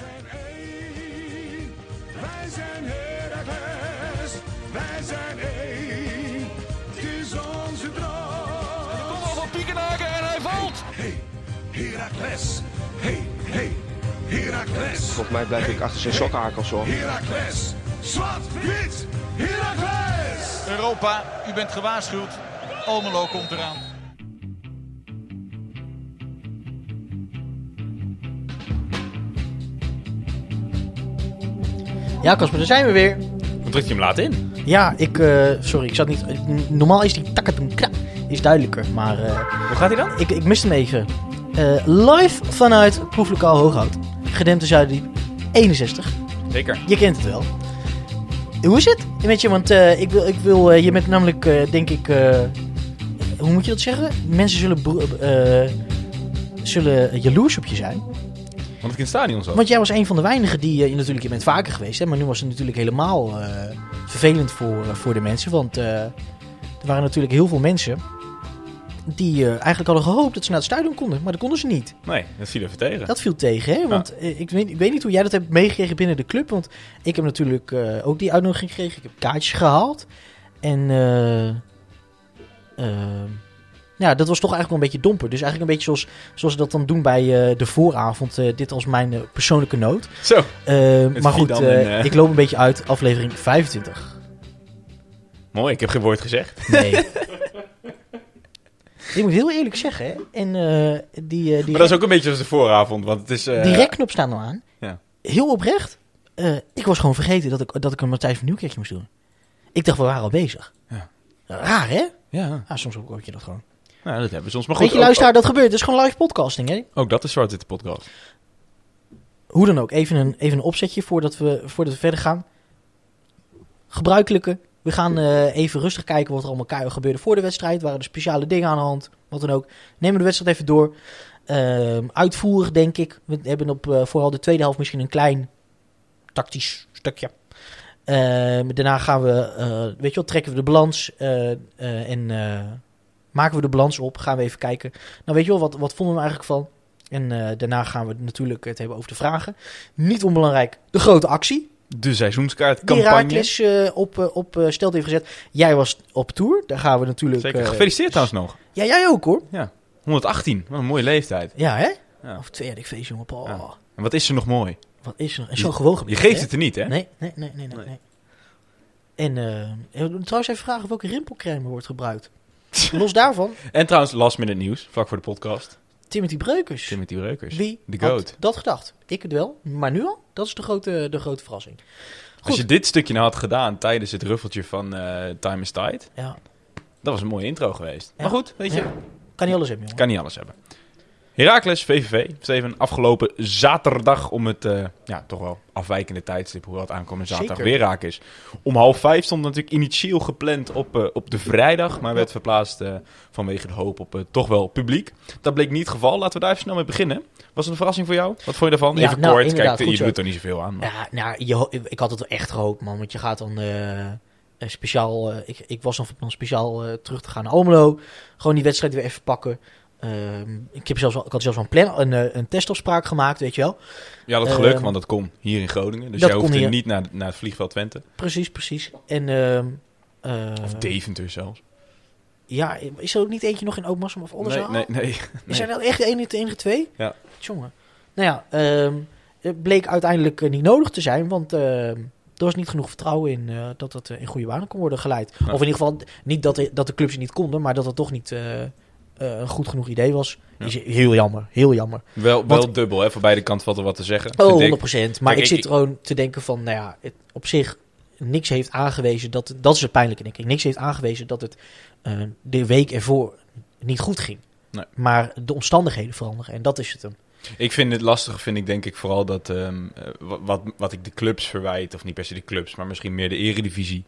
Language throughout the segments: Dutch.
zijn één. Wij zijn Heracles. Wij zijn één. Het is onze droom. Kom al van Piekenhaken en hij valt. Hey, Heracles. Hey, hey, Heracles. Volgens mij blijf ik achter zijn sokkenhakels hoor. Heracles. Zwart, wit, Heracles. Europa, u bent gewaarschuwd. Almelo komt eraan. Ja, Casper, daar zijn we weer. Wat drukt je hem laat in? Ja, ik... eh, sorry, ik zat niet... Normaal is die takketum krak is duidelijker, maar eh, Hoe gaat hij dan? ik, ik miste hem even. Eh, live vanuit proeflokaal Hooghout. Gedempte Zuiderdiep, 61. Zeker. Je kent het wel. Hoe is het met je? Want eh, ik wil, ik wil eh, je bent namelijk, eh, denk ik, eh, hoe moet je dat zeggen? Mensen zullen, bro- eh, zullen jaloers op je zijn. Want ik in het stadion zat. Want jij was een van de weinigen die, eh, je natuurlijk, je bent vaker geweest, hè, maar nu was het natuurlijk helemaal eh, vervelend voor, eh, voor de mensen. Want er waren natuurlijk heel veel mensen die eh, eigenlijk hadden gehoopt dat ze naar het stadion konden, maar dat konden ze niet. Nee, dat viel even tegen. Dat viel tegen, hè? Want ik, weet, ik weet niet hoe jij dat hebt meegekregen binnen de club. Want ik heb natuurlijk ook die uitnodiging gekregen. Ik heb kaartjes gehaald. En ja, dat was toch eigenlijk wel een beetje domper. Dus eigenlijk een beetje zoals, zoals ze dat dan doen bij eh, de vooravond. eh, dit als mijn eh, persoonlijke noot. Zo. Maar goed, ik loop een beetje uit. Aflevering 25. Mooi, ik heb geen woord gezegd. Nee. ik moet heel eerlijk zeggen, hè. En die, die, Maar dat is ook een beetje als de vooravond, want het is... die rekknop staat nou aan. Ja. Heel oprecht. ik was gewoon vergeten dat ik, dat ik een Matthijs van Nieuwkerkje moest doen. Ik dacht, we waren al bezig. Ja. Raar, hè? Ja, Ja, soms hoor je dat gewoon. Nou, dat hebben we soms. Maar goed, Weet je, luisteraar, dat gebeurt. Het is gewoon live podcasting, hè? Ook, dat is Zwart Witte Podcast. Hoe dan ook, even een, even een opzetje voordat we, voordat we verder gaan. Gebruikelijke. We gaan eh, even rustig kijken wat er allemaal gebeurde voor de wedstrijd. Waren er speciale dingen aan de hand? Wat dan ook. Nemen we de wedstrijd even door. Ehm uitvoerig, denk ik. We hebben op eh, vooral de tweede helft misschien een klein tactisch stukje. Ehm, daarna gaan we, eh, weet je wel, trekken we de balans en maken we de balans op. Gaan we even kijken. Nou, weet je wel, wat, wat vonden we eigenlijk van? En eh, daarna gaan we natuurlijk het hebben over de vragen. Niet onbelangrijk, de grote actie. De seizoenskaart Die campagne. Herakles eh, op, eh, op stelt heeft gezet. Jij was op tour. Daar gaan we natuurlijk... Zeker. Gefeliciteerd trouwens nog. Ja, jij ook hoor. 118, wat een mooie leeftijd. Ja, hè? Ja. Of tweejarig feest, jongen. Ja. En wat is er nog mooi? Wat is er? En zo gewogen. Je geeft het er niet, hè? Nee, nee, nee, nee, nee. Nee. En ik trouwens even vragen welke rimpelcrème wordt gebruikt. Los daarvan, En trouwens, last minute nieuws, vlak voor de podcast. Timothy Breukers. Timothy Reukers. Wie De goat. dat gedacht? Ik het wel, maar nu al? Dat is de grote, de grote verrassing. Goed. Als je dit stukje nou had gedaan tijdens het ruffeltje van eh, Time is Tide, Ja, dat was een mooie intro geweest. Ja. Maar goed, weet je, Ja. kan niet alles hebben, jongen. kan niet alles hebben. Heracles, VVV, Steven, afgelopen zaterdag om het eh, ja, toch wel afwijkende tijdstip, hoewel het aankomende zaterdag Zeker. weer raak is. Om half vijf stond natuurlijk initieel gepland op, eh, op de vrijdag, maar werd verplaatst eh, vanwege de hoop op toch wel publiek. Dat bleek niet het geval. Laten we daar even snel mee beginnen. Was het een verrassing voor jou? Wat vond je daarvan? Ja, Even nou, kort, kijk, je zo. doet er niet zoveel aan. Maar... Ja, nou, je, ik had het wel echt gehoopt, man. Want je gaat dan speciaal... ik, ik was dan van plan speciaal terug te gaan naar Almelo. Gewoon die wedstrijd weer even pakken. Ehm, ik, heb zelfs, al- ik had zelfs al een, plan, een, eh, een testafspraak gemaakt, weet je wel. Je had het geluk, Ehm, want dat kon hier in Groningen. Dus dat jij hoefde hier. niet naar, naar het vliegveld Twente. Precies, precies. En... ehm, eh, Of Deventer zelfs. Ja, is er ook niet eentje nog in Oudmassum of Nee, Oldenzaal? nee, nee. Is er nou echt de enige, de enige twee? Ja. Jongen. Nou ja, het bleek uiteindelijk eh, niet nodig te zijn, want ehm, er was niet genoeg vertrouwen in dat het eh, in goede banen kon worden geleid. Ja. Of in ieder geval niet dat de, dat de clubs het niet konden, maar dat het toch niet een goed genoeg idee was. Ja. Is heel jammer, heel jammer. Wel, wel Want- dubbel, hè? Voor beide kanten valt er wat te zeggen. Oh, Vind ik. 100%. Maar ik ik- zit gewoon te denken van, nou ja, het, op zich niks heeft aangewezen dat, dat is het pijnlijke denk ik, niks heeft aangewezen dat het eh, de week ervoor niet goed ging. Nee. Maar de omstandigheden veranderen en dat is het hem. Ik vind het lastig, vind ik denk ik vooral dat ehm, eh, wa- wat, wat ik de clubs verwijt, of niet per se de clubs, maar misschien meer de eredivisie,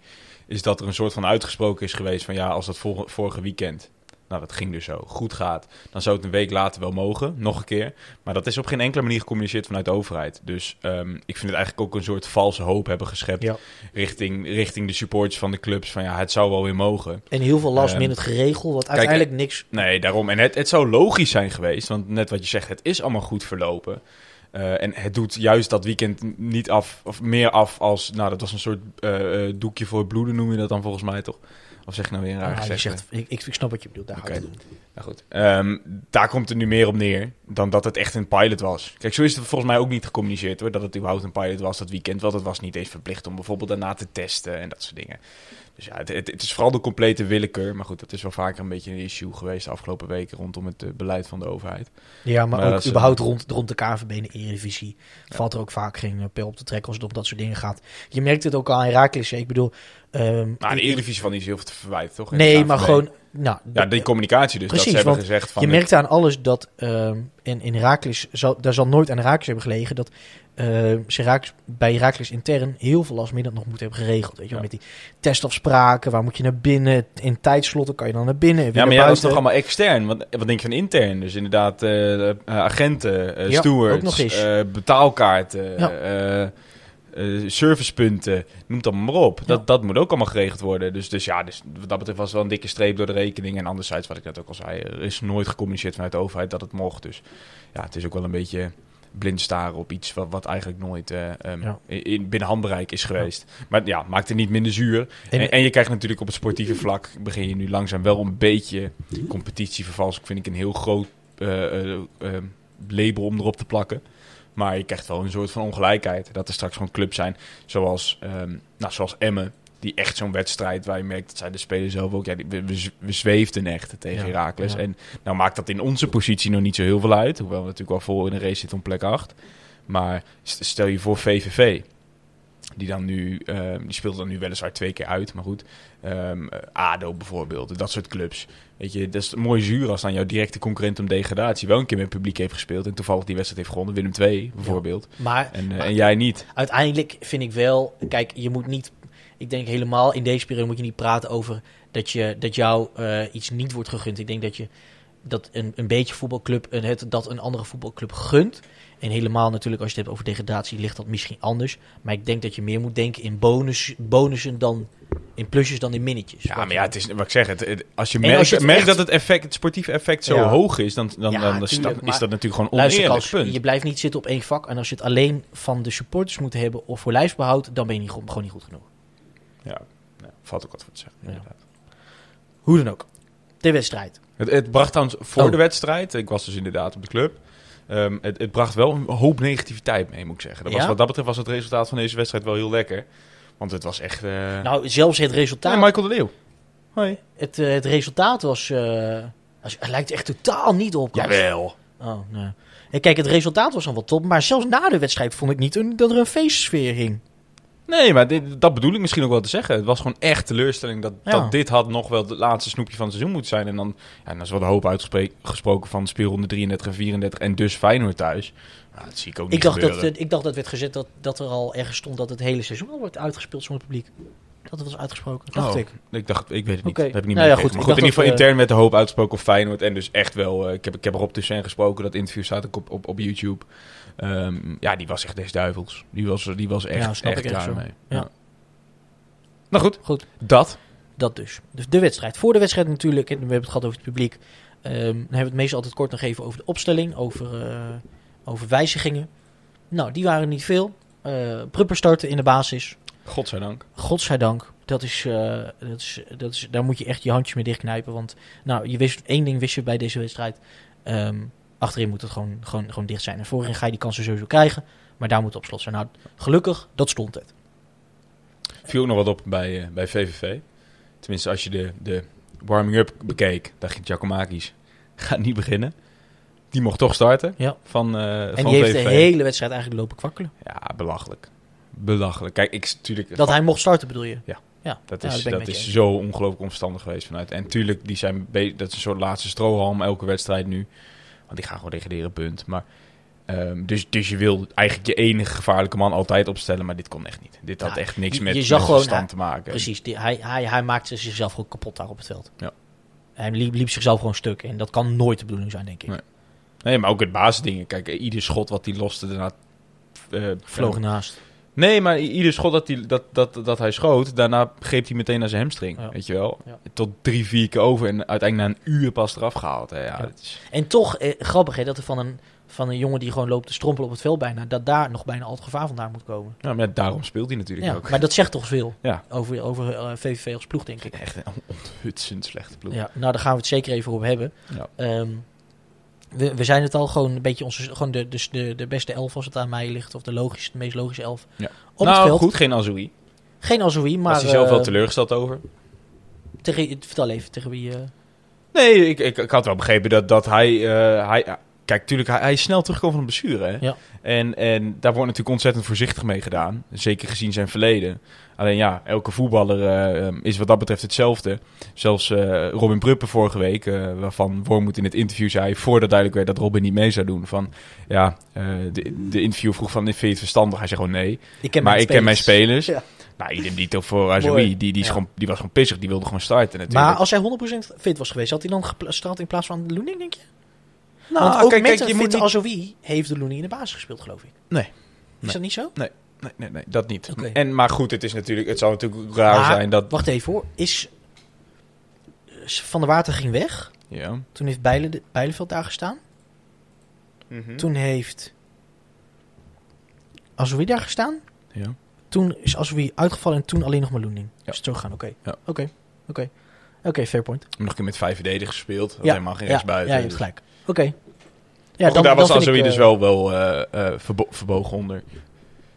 is dat er een soort van uitgesproken is geweest van ja, als dat vor- vorige weekend, nou dat ging dus zo, goed gaat, dan zou het een week later wel mogen, nog een keer. Maar dat is op geen enkele manier gecommuniceerd vanuit de overheid. Dus ehm, ik vind het eigenlijk ook een soort valse hoop hebben geschept Ja. richting, richting de supporters van de clubs van ja, het zou wel weer mogen. En heel veel last Ehm, minute geregeld, wat uiteindelijk niks... Nee, daarom. En het, het zou logisch zijn geweest, want net wat je zegt, het is allemaal goed verlopen. Eh, en het doet juist dat weekend niet af, of meer af als, nou dat was een soort eh, eh, doekje voor het bloeden noem je dat dan volgens mij toch? Of zeg ik nou weer een raar Ah, je zegt, ik, ik, ik snap wat je bedoelt. Daar om. Nou goed, Ehm, daar komt het nu meer op neer dan dat het echt een pilot was. Kijk, zo is het volgens mij ook niet gecommuniceerd hoor, dat het überhaupt een pilot was dat weekend. Want het was niet eens verplicht om bijvoorbeeld daarna te testen en dat soort dingen. Dus ja, het, het, het is vooral de complete willekeur. Maar goed, dat is wel vaker een beetje een issue geweest de afgelopen weken rondom het eh, beleid van de overheid. Ja, maar, ook eh, überhaupt rond, rond de KVB en de Eredivisie valt er ook vaak geen eh, pijl op te trekken als het om dat soort dingen gaat. Je merkt het ook al aan Herakles. Ik bedoel... ehm, Maar de Eredivisie van niet heel veel te verwijten, toch? En Nee, maar gewoon... Nou, Ja, die communicatie dus. Precies, dat ze hebben want gezegd van... je merkt aan alles dat ehm in, in Herakles, zal, daar zal nooit aan Herakles hebben gelegen, dat ze Herakles, bij Herakles intern heel veel last middag nog moeten hebben geregeld. Weet je, Ja. Met die testafspraken, waar moet je naar binnen, in tijdslotten kan je dan naar binnen Ja, maar dat is toch allemaal extern? Wat, wat denk je van intern? Dus inderdaad, agenten, Ja, stewards, betaalkaarten, Ja. servicepunten, noem het allemaal maar op. Dat, Ja. dat moet ook allemaal geregeld worden. Dus, dus ja, dus wat dat betreft was het wel een dikke streep door de rekening. En anderzijds, wat ik net ook al zei, er is nooit gecommuniceerd vanuit de overheid dat het mocht. Dus ja, het is ook wel een beetje blind staren op iets wat, wat eigenlijk nooit eh, ehm, Ja. in, in- binnen handbereik is geweest. Maar ja, maakt het niet minder zuur. En- En, en je krijgt natuurlijk op het sportieve vlak, begin je nu langzaam wel een beetje competitievervalsing. Vind ik een heel groot eh, eh, eh, label om erop te plakken. Maar je krijgt wel een soort van ongelijkheid. Dat er straks gewoon clubs zijn zoals, ehm nou, zoals Emmen. Die echt zo'n wedstrijd waar je merkt dat zij de spelers zelf ook... Ja, die, we, we, we zweefden echt tegen Ja, ja. En nou maakt dat in onze positie nog niet zo heel veel uit. Hoewel we natuurlijk wel voor in de race zitten om plek 8. Maar st- stel je voor VVV. Die dan nu, ehm, die speelt dan nu weliswaar twee keer uit, maar goed. Eh, ADO bijvoorbeeld, dat soort clubs. Weet je, dat is mooi zuur als dan jouw directe concurrent om degradatie wel een keer met publiek heeft gespeeld. En toevallig die wedstrijd heeft gewonnen, Willem II bijvoorbeeld. Maar En, eh, en jij niet. uiteindelijk vind ik wel, kijk, je moet niet, ik denk helemaal in deze periode moet je niet praten over dat, je, dat jou eh, iets niet wordt gegund. Ik denk dat je dat een, een beetje voetbalclub een, het, dat een andere voetbalclub gunt. En helemaal natuurlijk, als je het hebt over degradatie, ligt dat misschien anders. Maar ik denk dat je meer moet denken in bonus, bonussen dan in plusjes dan in minnetjes. Ja, maar ja, het is wat ik zeg. Het, het- als je merkt, als je het merkt echt- dat het effect, het sportieve effect zo Ja. hoog is, dan, dan, Ja, tuurlijk, is dat natuurlijk gewoon oneerlijk. Punt. je blijft niet zitten op één vak. En als je het alleen van de supporters moet hebben of voor lijfsbehoud, dan ben je niet, gewoon niet goed genoeg. Ja, ja, valt ook wat voor te zeggen. Inderdaad. Hoe dan ook. De wedstrijd. Het, het bracht trouwens voor Oh. de wedstrijd, ik was dus inderdaad op de club, ehm, het, het bracht wel een hoop negativiteit mee, moet ik zeggen. Dat was, wat dat betreft was het resultaat van deze wedstrijd wel heel lekker. Want het was echt... eh Nou, zelfs het resultaat. Michael de Leeuw. Hoi. Het, eh, het resultaat was. als- het lijkt echt totaal niet op. Jawel. Oh, nee. En kijk, het resultaat was dan wel top. Maar zelfs na de wedstrijd vond ik niet een- dat er een feestsfeer hing. Nee, maar dit, dat bedoel ik misschien ook wel te zeggen. Het was gewoon echt teleurstelling dat, Ja. dat dit had nog wel het laatste snoepje van het seizoen moeten zijn. En dan, ja, dan is wel de hoop uitgesproken van speelronde 33 en 34 en dus Feyenoord thuis. Nou, dat zie ik ook niet Ik dacht, dat, gebeuren. eh, ik dacht dat werd gezet dat, dat er al ergens stond dat het hele seizoen al wordt uitgespeeld zonder publiek. Dat was uitgesproken. Dacht Oh, ik. Ik dacht, ik weet het niet. Dat heb ik niet Nou ja, meegekregen. goed, Maar goed, in ieder geval dat, intern met de hoop uitgesproken op Feyenoord. En dus echt wel, eh, ik, heb, ik heb erop tussen gesproken. Dat interview staat ook op, op, op YouTube. Ehm, ja, die was echt des duivels. Die was, die was echt, Ja, snap echt ik echt klaar zo. mee. Ja. Nou goed, Goed. dat. Dat dus. Dus de wedstrijd. Voor de wedstrijd natuurlijk, en we hebben het gehad over het publiek. ehm, dan hebben we het meestal altijd kort nog even over de opstelling, over, eh, over wijzigingen. Nou, die waren niet veel. Eh Prupper starten in de basis. Godzijdank. Godzijdank. Dat is, eh, dat is, dat is, daar moet je echt je handjes mee dichtknijpen. Want nou, je wist, één ding wist je bij deze wedstrijd. Ehm, achterin moet het gewoon, gewoon, gewoon dicht zijn. En voorin ga je die kansen sowieso krijgen. Maar daar moet op slot zijn. Nou, gelukkig, dat stond het. Viel ook nog wat op bij, eh, bij VVV. Tenminste, als je de, de warming-up bekeek, dacht je, Giacomakis gaat niet beginnen. Die mocht toch starten Ja. van, eh En van die heeft VVV. de hele wedstrijd eigenlijk lopen kwakkelen. Ja, belachelijk. Belachelijk. Kijk, ik natuurlijk... Dat hij mocht starten bedoel je? Ja. ja. Dat Ja, is, dat is zo ongelooflijk onverstandig geweest vanuit. En tuurlijk, die zijn dat is een soort laatste strohalm elke wedstrijd nu. Want die gaan gewoon degraderen, punt. Maar, ehm, dus, dus je wil eigenlijk je enige gevaarlijke man altijd opstellen, maar dit kon echt niet. Dit had echt niks je- met, je zag met gewoon, stand te maken. Precies, die, hij, hij, hij maakte zichzelf gewoon kapot daar op het veld. Ja. Hij liep, liep zichzelf gewoon stuk. En dat kan nooit de bedoeling zijn, denk ik. Nee. Nee, maar ook het basisdingen. Kijk, ieder schot wat hij loste daarna... eh, Vloog naast. Nee, maar ieder schot dat hij, dat, dat, dat hij schoot, daarna greep hij meteen naar zijn hamstring. Ja. Weet je wel? Ja. Tot drie, vier keer over en uiteindelijk na een uur pas eraf gehaald. Hè. Ja, Ja. dat is- En toch, eh, grappig hè, dat er van een, van een jongen die gewoon loopt te strompelen op het veld bijna, dat daar nog bijna al het gevaar vandaan moet komen. Ja, maar daarom speelt hij natuurlijk Ja, ook. maar dat zegt toch veel Ja. over, over eh, VVV als ploeg, denk ik. Echt een onthutsend slechte ploeg. Ja, nou, daar gaan we het zeker even over hebben. Ja. We, we zijn het al gewoon een beetje onze, gewoon de, dus de, de beste elf als het aan mij ligt, of de logische, de meest logische elf Ja. op nou, het veld. goed, geen Azoui. Geen Azoui, maar Was hij zelf eh, wel teleurgesteld over? tegen, vertel even tegen wie. eh, Nee, ik, ik, ik had wel begrepen dat, dat hij, eh, hij... Kijk, tuurlijk, hij, hij is snel teruggekomen van een blessure. Hè? Ja. En, en daar wordt natuurlijk ontzettend voorzichtig mee gedaan. Zeker gezien zijn verleden. Alleen ja, elke voetballer eh, um, is wat dat betreft hetzelfde. Zelfs eh, Robin Pruppen vorige week, eh, waarvan Wormoed in het interview zei... voordat duidelijk werd dat Robin niet mee zou doen. Van, ja, de, de interview vroeg van, vind je het verstandig? Hij zei gewoon nee. ik ken maar ik ken mijn spelers. Ja. Nou, idem dito voor Azoui. Die, die, is Ja. gewoon, die was gewoon pissig. Die wilde gewoon starten natuurlijk. Maar als hij 100% fit was geweest, had hij dan gestart in plaats van Loening, denk je? Nou, Want ook kijk, met kijk, een je moet niet- Azoui heeft de Loening in de basis gespeeld, geloof ik. Nee. Is Nee. dat niet zo? Nee, nee, nee, dat niet. En, maar goed, het, is natuurlijk, het zal natuurlijk raar Maar, zijn dat... Wacht even hoor. Is Van der Water ging weg. Ja. Toen heeft Bijlen, Bijlenveld daar gestaan. Mhm. Toen heeft Azoui daar gestaan. ja. Toen is Azoui uitgevallen en toen alleen nog maar Loening. Ja. Is het? Oké. Ja. Oké. Oké. Oké, fair point. Nog een keer met vijf verdedigers gespeeld. Dat Ja. helemaal geen rechtsbuiten. ja, je hebt dus- gelijk. Oké. Ja, daar was Azoui dus eh, wel, wel eh, eh, verbo- verbogen onder.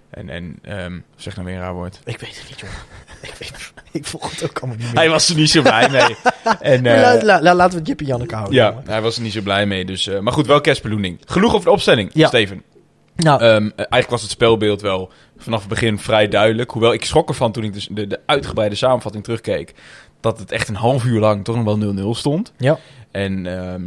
En, en ehm, zeg nou weer een raar woord. Ik weet het niet, jongen. ik, weet, ik volg het ook allemaal niet meer. Hij was er niet zo blij mee. en, la- la- la- laten we het Jip en Janneke houden. ja, jongen. hij was er niet zo blij mee. Dus, maar goed, wel kerstbeloening. Genoeg over de opstelling, Ja. Steven. Nou, Ehm, eh, eigenlijk was het spelbeeld wel vanaf het begin vrij duidelijk. Hoewel ik schrok ervan toen ik dus de, de uitgebreide samenvatting terugkeek. Dat het echt een half uur lang toch nog wel 0-0 stond. ja. En ehm,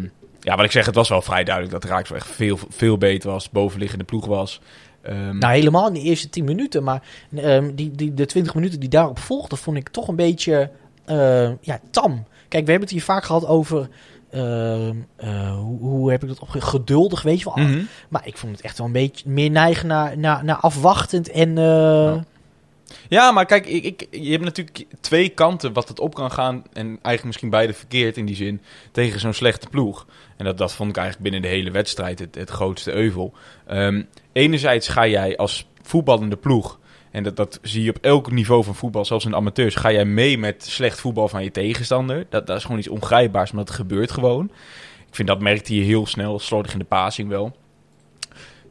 ja, wat ik zeg, het was wel vrij duidelijk dat Raaks wel echt veel, veel beter was. Bovenliggende ploeg was. Ehm, Nou, helemaal in de eerste 10 minuten. Maar ehm, die, die, de 20 minuten die daarop volgden, vond ik toch een beetje eh, ja, tam. Kijk, we hebben het hier vaak gehad over. ehm, eh, hoe, hoe heb ik dat opge... Geduldig, weet je wel. mhm. Maar ik vond het echt wel een beetje meer neigen naar, naar, naar afwachtend en. eh, Ja. Maar kijk, ik, ik, je hebt natuurlijk twee kanten wat het op kan gaan. En eigenlijk misschien beide verkeerd in die zin. Tegen zo'n slechte ploeg. En dat, dat vond ik eigenlijk binnen de hele wedstrijd het, het grootste euvel. Ehm, enerzijds ga jij als voetballende ploeg. En dat, dat zie je op elk niveau van voetbal, zelfs in amateurs. Ga jij mee met slecht voetbal van je tegenstander. Dat, dat is gewoon iets ongrijpbaars, maar dat gebeurt gewoon. Ik vind dat merkte je heel snel, slordig in de passing wel.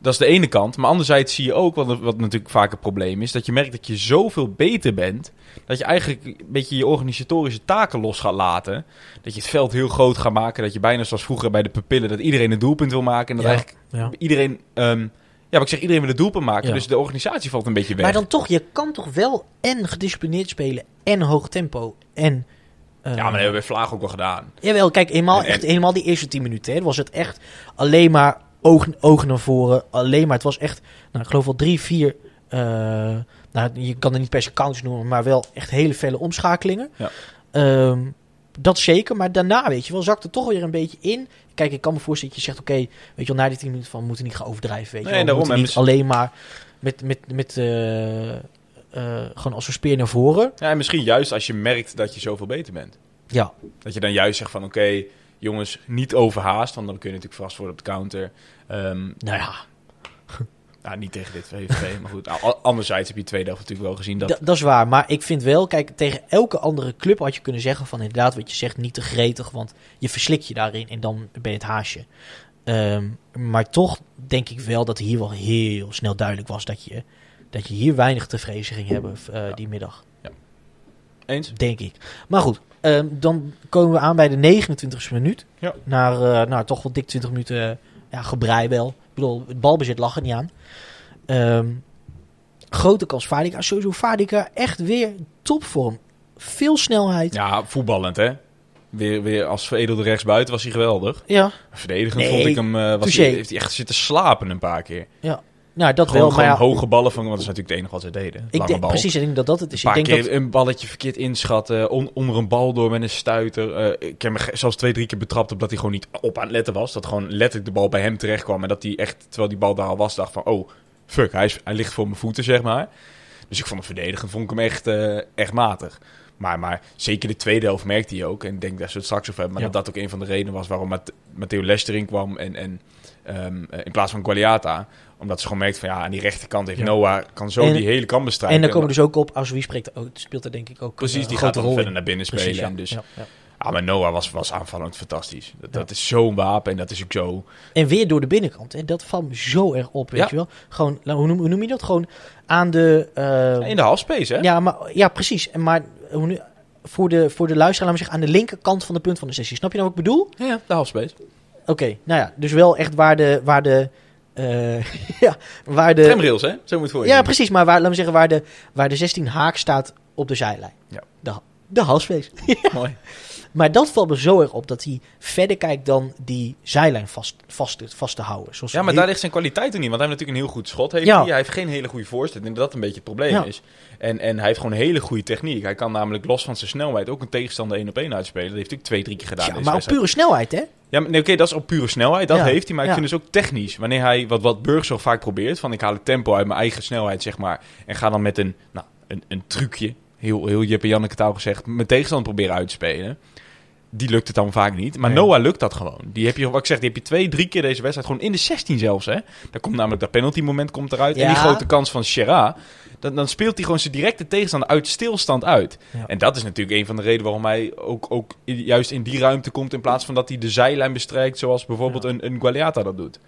Dat is de ene kant. Maar anderzijds zie je ook, wat, wat natuurlijk vaak een probleem is, dat je merkt dat je zoveel beter bent, dat je eigenlijk een beetje je organisatorische taken los gaat laten. Dat je het veld heel groot gaat maken, dat je bijna zoals vroeger bij de pupillen, dat iedereen een doelpunt wil maken. En dat Ja, eigenlijk ja. iedereen, ehm, ja, wat ik zeg, iedereen wil een doelpunt maken. Ja. Dus de organisatie valt een beetje weg. Maar dan toch, je kan toch wel en gedisciplineerd spelen en hoog tempo en. eh, ja, maar dat hebben we bij Vlaag ook wel gedaan. Jawel, kijk, eenmaal, En- en- echt, helemaal die eerste 10 minuten. Hè, was het echt alleen maar ogen naar voren. Alleen maar, het was echt, nou, ik geloof wel drie, vier. eh, nou, je kan er niet per se counters noemen, maar wel echt hele felle omschakelingen. Ja. Ehm, dat zeker, maar daarna, weet je wel, zakt het toch weer een beetje in. Kijk, ik kan me voorstellen dat je zegt, oké, weet je wel, na die 10 minuten van, we moeten niet gaan overdrijven, weet je Nee, wel. We daarom, moeten en niet alleen maar met, met, met eh, eh, gewoon als een speer naar voren. Ja, en misschien juist als je merkt dat je zoveel beter bent. Ja, Dat je dan juist zegt van oké, jongens, niet overhaast. Want dan kun je natuurlijk verrast worden op de counter. Ehm, nou ja, nou, niet tegen dit VVV, maar goed. Anderzijds heb je tweede helft natuurlijk wel gezien dat... Dat, dat is waar, maar ik vind wel, kijk, tegen elke andere club had je kunnen zeggen van inderdaad wat je zegt, niet te gretig, want je verslik je daarin en dan ben je het haasje. Ehm, maar toch denk ik wel dat hier wel heel snel duidelijk was dat je, dat je hier weinig te vrezen ging hebben eh, die middag, Eens? denk ik. Maar goed, ehm, dan komen we aan bij de 29e minuut. Ja. Naar, eh, nou, toch wel dik 20 minuten ja, gebrei wel. Ik bedoel, het balbezit lag er niet aan. Ehm, grote kans Vadika. Sowieso Vadika echt weer topvorm. Veel snelheid. Ja. Ja, voetballend hè. Weer, weer als veredelde rechtsbuiten was hij geweldig. Verdedigend Nee, vond ik hem... eh, was hij, heeft hij echt zitten slapen een paar keer. Nou, dat Gewoon, wel. Maar gewoon ja, hoge ballen van... Want dat is natuurlijk het enige wat ze deden. ik denk, bal. precies, ik denk dat dat het is. Een Ik denk dat, een balletje verkeerd inschatten. On, onder een bal door met een stuiter. Eh, ik heb me zelfs twee, drie keer betrapt op dat hij gewoon niet op aan het letten was. Dat gewoon letterlijk de bal bij hem terecht kwam. En dat hij echt, terwijl die bal daar al was, dacht van... Oh, fuck, hij, is, hij ligt voor mijn voeten, zeg maar. Dus ik vond het verdedigend, vond ik hem echt, eh, echt matig. Maar, maar zeker de tweede helft merkte hij ook. En ik denk dat ze het straks over hebben. Maar Ja. dat dat ook een van de redenen was waarom Matteo Lester erin kwam. En, en ehm, eh, in plaats van Gualiata. Omdat ze gewoon merkt van ja, aan die rechterkant heeft Ja. Noah kan zo En- die hele kant bestrijden. En dan komen we dus ook op, als wie spreekt, oh, speelt er denk ik ook Precies, eh, die gaat grote dan rol verder naar binnen Precies, spelen. ja. Dus, Ja, ja. Ah, maar Noah was, was aanvallend fantastisch. Dat, Ja. dat is zo'n wapen en dat is ook zo... En weer door de binnenkant. En dat valt me zo erg op, weet Ja. je wel. Gewoon, hoe, noem, hoe noem je dat? Gewoon aan de... eh, In de halfspace, hè? ja, maar, ja, precies. En Maar hoe nu- voor de, voor de luisteraar, zeggen, aan de linkerkant van de punt van de sessie. Snap je nou wat ik bedoel? Ja, ja, de halfspace. Oké, nou ja. Dus wel echt waar de... Waar de eh, ja, waar de... Tramrails, hè? Zo moet voor je Ja, precies. Maar waar, laten we zeggen, waar de, waar de 16 haak staat op de zijlijn. Ja. De, de halfspace. Mooi. Maar dat valt me zo erg op, dat hij verder kijkt dan die zijlijn vast, vast, vast te houden. Zoals Ja, maar heel- daar ligt zijn kwaliteit er niet. Want hij heeft natuurlijk een heel goed schot. Heeft Ja. hij. hij heeft geen hele goede voorzet. En dat dat een beetje het probleem Ja. is. En, en hij heeft gewoon een hele goede techniek. Hij kan namelijk los van zijn snelheid ook een tegenstander één op één uitspelen. Dat heeft hij twee, drie keer gedaan. Ja, maar op pure snelheid, hè? Ja, maar nee, oké, dat is op pure snelheid. Dat Ja, heeft hij. Maar ik ja. vind dus ook technisch. Wanneer hij, wat, wat Burg zo vaak probeert, van ik haal het tempo uit mijn eigen snelheid, zeg maar. En ga dan met een, nou, een, een trucje, heel, heel Jip en Janneke taal gezegd, mijn tegenstander proberen uit te spelen. Die lukt het dan vaak niet. Maar Nee. Noah lukt dat gewoon. Die heb je, wat ik zeg, die heb je twee, drie keer deze wedstrijd. Gewoon in de 16 zelfs, hè. Dan komt namelijk dat penalty moment komt eruit. En die grote kans van Serra. Dan, dan speelt hij gewoon zijn directe tegenstander uit stilstand uit. Ja. En dat is natuurlijk een van de redenen waarom hij ook, ook juist in die ruimte komt. In plaats van dat hij de zijlijn bestrijkt. Zoals bijvoorbeeld Ja. een, een Gualiata dat doet.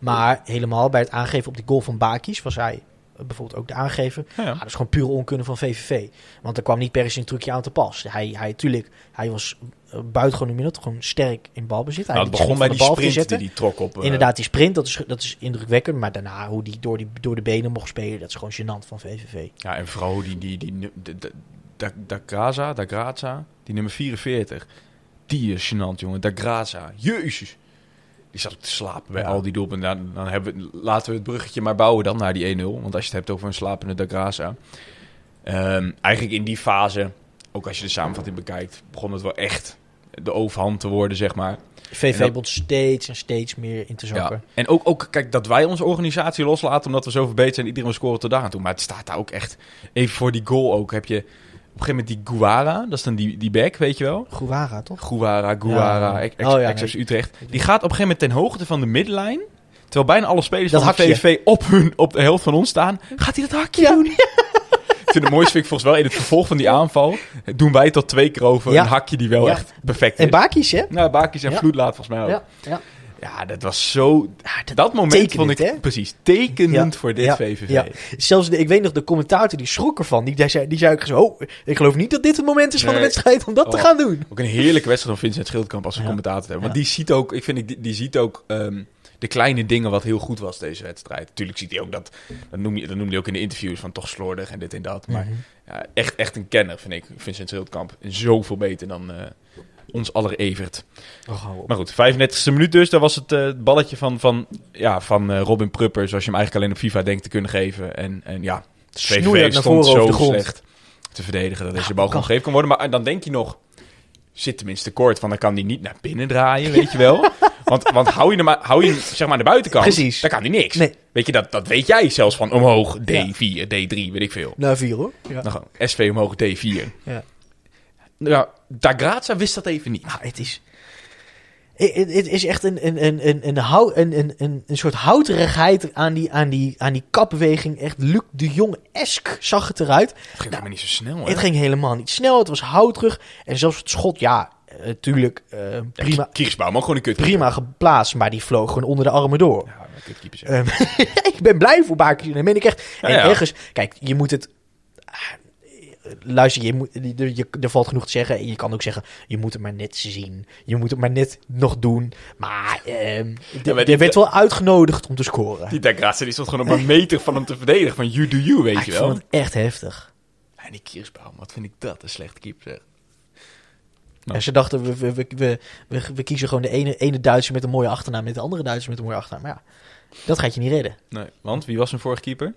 Maar helemaal bij het aangeven op die goal van Bakis was hij eh, bijvoorbeeld ook de aangever. Ja, ja. Ah, dat is gewoon pure onkunde van VVV. Want er kwam niet per se een trucje aan te pas. Hij, hij, tuurlijk, hij was buitengewoon dat, gewoon sterk in balbezit. Nou, het begon bij die sprint die hij trok op... eh, Inderdaad, die sprint, dat is, dat is indrukwekkend. Maar daarna, hoe die door, die door de benen mocht spelen, dat is gewoon gênant van VVV. Ja, en vooral die... die, die, de- Da, da Graza, Da Graza, die nummer 44. Die is gênant, jongen. Da Graza. Jezus. Die zat ook te slapen bij Ja. al die doelpunten. Dan, dan hebben we, laten we het bruggetje maar bouwen dan naar die 1-0. Want als je het hebt over een slapende Da Graza. Ehm, eigenlijk in die fase, ook als je de samenvatting bekijkt, begon het wel echt de overhand te worden, zeg maar. Dat- begon steeds en steeds meer in te zakken. Ja. En ook, ook, kijk, dat wij onze organisatie loslaten omdat we zo verbeterd zijn. Iedereen scoren tot daar aan toe. Maar het staat daar ook echt... Even voor die goal ook heb je... Op een gegeven moment die Guara, dat is dan die, die back, weet je wel? Guevara, toch? Guara, Guara, Ja. ex, Oh ja, Excelsior nee. Utrecht. Die gaat op een gegeven moment ten hoogte van de middenlijn. Terwijl bijna alle spelers Dat van de. VVV op, hun, op de helft van ons staan. Gaat hij dat hakje doen? vind het mooiste vind ik volgens wel in het vervolg van die aanval. Doen wij tot twee keer over Ja. een hakje die wel Ja. echt perfect En is. Bakis, hè? Nou, Bakis en Ja. Vloed laat volgens mij ook. Ja, ja. Ja, dat was zo... dat Dat moment tekenend, vond ik hè? precies tekenend voor dit VVV. Zelfs, de, ik weet nog, de commentator die schrok ervan. Die, die, zei, die zei ook zo, oh, ik geloof niet dat dit het moment is van de wedstrijd om dat te Oh. gaan doen. Ook een heerlijke wedstrijd van Vincent Schildkamp als Ja. commentator hebben. Want die ziet ook, ik vind, die, die ziet ook ehm, de kleine dingen wat heel goed was deze wedstrijd. Tuurlijk ziet hij ook dat, dat noem je, dat noemde hij ook in de interviews van toch slordig en dit en dat. Maar Mhm. ja, echt, echt een kenner vind ik, Vincent Schildkamp. Zoveel beter dan eh, ons aller Evert. Oh. Maar goed, 35e minuut dus. Daar was het eh, het balletje van, van, ja, van eh, Robin Prupper, zoals je hem eigenlijk alleen op FIFA denkt te kunnen geven. En, en ja, VVV stond zo slecht te verdedigen dat deze Ja, bal gewoon gegeven kan worden. Maar dan denk je nog, zit tenminste kort, van dan kan hij niet naar binnen draaien, weet je wel. Want, want hou je hem, maar, hou je hem zeg maar aan de buitenkant, Precies. dan kan hij niks. Nee. Weet je, dat, dat weet jij zelfs van omhoog Ja. D4, D3, weet ik veel. Na vier, hoor. Ja. Gewoon SV omhoog D4. Ja. Ja, Da Grazia wist dat even niet. Nou, het is... Het, is echt een, een, een, een, een, een, een, een, een soort houterigheid aan die, aan, die, aan die kapbeweging. Echt Luc de Jong-esk zag het eruit. Het ging Nou, maar niet zo snel, hè? Het ging helemaal niet snel. Het was houterig. En zelfs het schot, ja, natuurlijk prima, Kiersbouw, maar gewoon een kut. prima geplaatst. Maar die vloog gewoon onder de armen door. Ja. Ehm, ik ben blij voor Bakers. Dat meen ik echt. Ja, en ja. ergens, kijk, je moet het. Luister, je moet, je, je- er valt genoeg te zeggen. En je kan ook zeggen, je moet het maar net zien. Je moet het maar net nog doen. Maar, ehm maar die- werd wel uitgenodigd om te scoren. Die Da Grazia, die stond gewoon op een meter van hem te verdedigen. Van you do you, weet Ah, je ik wel. vond het echt heftig. En die Kiersbouw, wat vind ik dat een slechte keeper, zeg. Nou. En ze dachten, we, we, we, we, we, kiezen gewoon de ene, ene Duitser met een mooie achternaam... met de andere Duitser met een mooie achternaam. Maar ja, dat gaat je niet redden. Nee, want wie was zijn vorige keeper?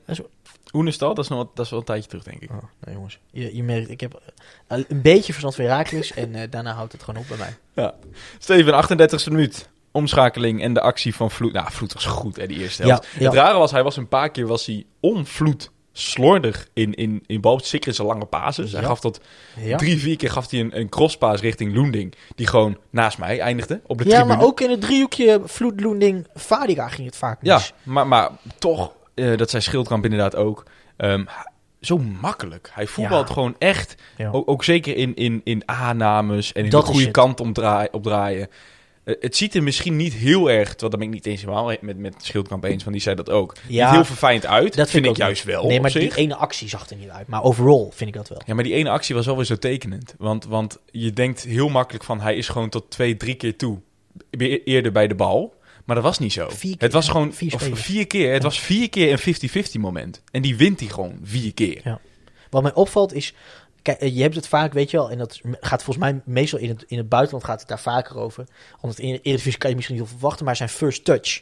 Oenestal, dat is, nog, dat is wel een tijdje terug, denk ik. Oh, nou jongens, je, je merkt, ik heb eh, een beetje verstand van Herakles... en eh, daarna houdt het gewoon op bij mij. Ja. Steven, 38e minuut. Omschakeling en de actie van Vloed. Nou, Vloed was goed, hè, die eerste helft. Ja, ja. Het rare was, hij was een paar keer was hij onvloed slordig in, in, in bal. Zeker in zijn lange pases. Hij Ja. gaf dat Ja, drie, vier keer gaf hij een, een crosspaas richting Loending. Die gewoon naast mij eindigde op de ja tribune. maar ook in het driehoekje Vloedloending Vadiga ging het vaak Ja, mis. maar, maar toch, eh, dat zei Schildkamp inderdaad ook. ehm, zo makkelijk. Hij voetbalt Ja. gewoon echt. Ja. Ook, ook zeker in, in, in aannames en in Dat de goede kant omdraai, opdraaien. Eh, het ziet er misschien niet heel erg, want dat ben ik niet eens helemaal met, met Schildkamp eens, want die zei dat ook. Ja, niet heel verfijnd uit. Dat vind ik, juist wel. Nee, maar die ene actie zag er niet uit. Maar overall vind ik dat wel. Ja, maar die ene actie was wel weer zo tekenend. Want, want je denkt heel makkelijk van hij is gewoon tot twee, drie keer toe. Eerder bij de bal. Maar dat was niet zo. Vier keer, het was ja. gewoon Vier of vier keer. Het was vier keer een 50-50 moment. En die wint hij gewoon vier keer. Wat mij opvalt is, kijk, eh, je hebt het vaak, weet je wel, en dat gaat volgens mij meestal in het, in het buitenland gaat het daar vaker over. Omdat in de Eredivisie kan je misschien niet veel verwachten, maar zijn first touch,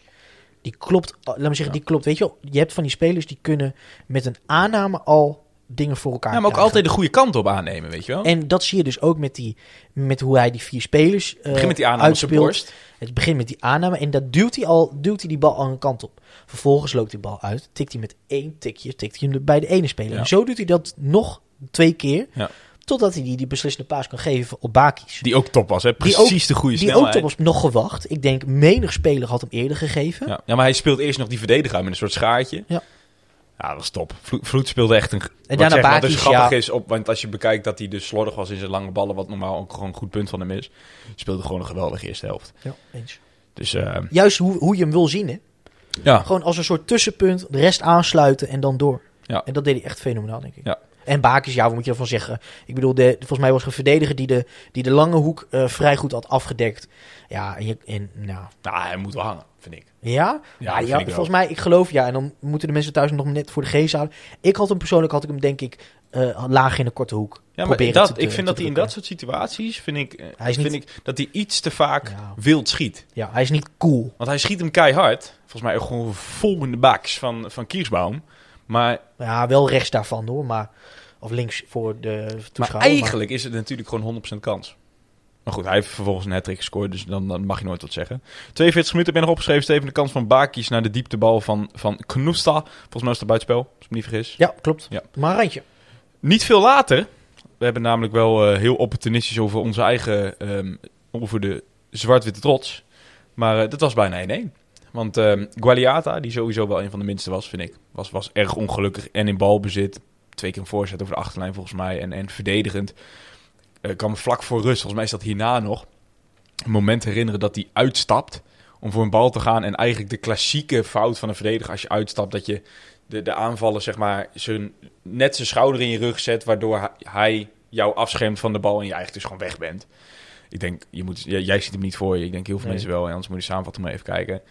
die klopt, eh, laat me zeggen, die klopt. Weet je wel, je hebt van die spelers die kunnen met een aanname al dingen voor elkaar Ja, maar ook krijgen. altijd de goede kant op aannemen, weet je wel. En dat zie je dus ook met, die, met hoe hij die vier spelers eh Begin met die aanname uitspeelt. Het begint met die aanname en dat duwt hij al, duwt hij die bal al een kant op. Vervolgens loopt die bal uit, tikt hij met één tikje, tikt hij hem bij de ene speler. Ja. En zo doet hij dat nog twee keer, Ja. totdat hij die, die beslissende paas kan geven op Bakis. Die ook top was, hè? Precies ook- de goede Die ook snelheid. top was nog gewacht. Ik denk menig speler had hem eerder gegeven. Ja. ja, maar hij speelt eerst nog die verdediger uit met een soort schaartje. Ja. Ja, dat was top. Vlo- Vloed speelde echt een... En daarna zeg, wat dus grappig ja. is, op, want als je bekijkt dat hij dus slordig was in zijn lange ballen, wat normaal ook gewoon een goed punt van hem is, speelde gewoon een geweldige eerste helft. Ja, eens. Dus eh, Juist hoe, hoe je hem wil zien, hè? ja, Gewoon als een soort tussenpunt, de rest aansluiten en dan door. Ja. En dat deed hij echt fenomenaal, denk ik. Ja. En Bakis, ja, wat moet je ervan zeggen? Ik bedoel, de, volgens mij was er een verdediger die de, die de lange hoek eh, vrij goed had afgedekt. Ja, en, je, en nou, nou, hij moet wel hangen, vind ik. ja? Ja, wel. volgens mij, ik geloof ja. En dan moeten de mensen thuis nog net voor de geest halen. Ik had hem persoonlijk, had ik hem denk ik eh, laag in de korte hoek. Ja, maar dat, te- ik vind dat hij in dat soort situaties, vind ik, eh, Hij is vind niet- ik dat hij iets te vaak Ja. wild schiet. Ja, hij is niet cool. Want hij schiet hem keihard. Volgens mij ook gewoon vol in de baks van, van Kiersbaum. Maar, Ja, wel rechts daarvan hoor, maar... Of links voor de maar toeschouwer. eigenlijk is het natuurlijk gewoon 100% kans. Maar goed, hij heeft vervolgens een hat gescoord, dus dan, dan mag je nooit wat zeggen. 42 minuten ben nog opgeschreven, Steven. De kans van Bakis naar de dieptebal van, van Knoesta. Volgens mij is het buitenspel, als ik me niet vergis. Ja, klopt. Ja. Maar een randje. Niet veel later. We hebben namelijk wel eh, heel opportunistisch over onze eigen, ehm, over de zwart-witte trots. Maar eh, dat was bijna 1-1. Want ehm Gualiata, die sowieso wel een van de minste was, vind ik, was, was erg ongelukkig en in balbezit. Twee keer een voorzet over de achterlijn volgens mij en, en verdedigend. Eh kwam vlak voor rust, volgens mij is dat hierna nog, een moment herinneren dat hij uitstapt om voor een bal te gaan. En eigenlijk de klassieke fout van een verdediger als je uitstapt, dat je de, de aanvallen zeg maar zijn, net zijn schouder in je rug zet, waardoor hij- jou afschermt van de bal en je eigenlijk dus gewoon weg bent. Ik denk, je moet, jij, ziet hem niet voor je. Ik denk heel veel Nee. mensen wel. En anders moet je de samenvatting maar even kijken.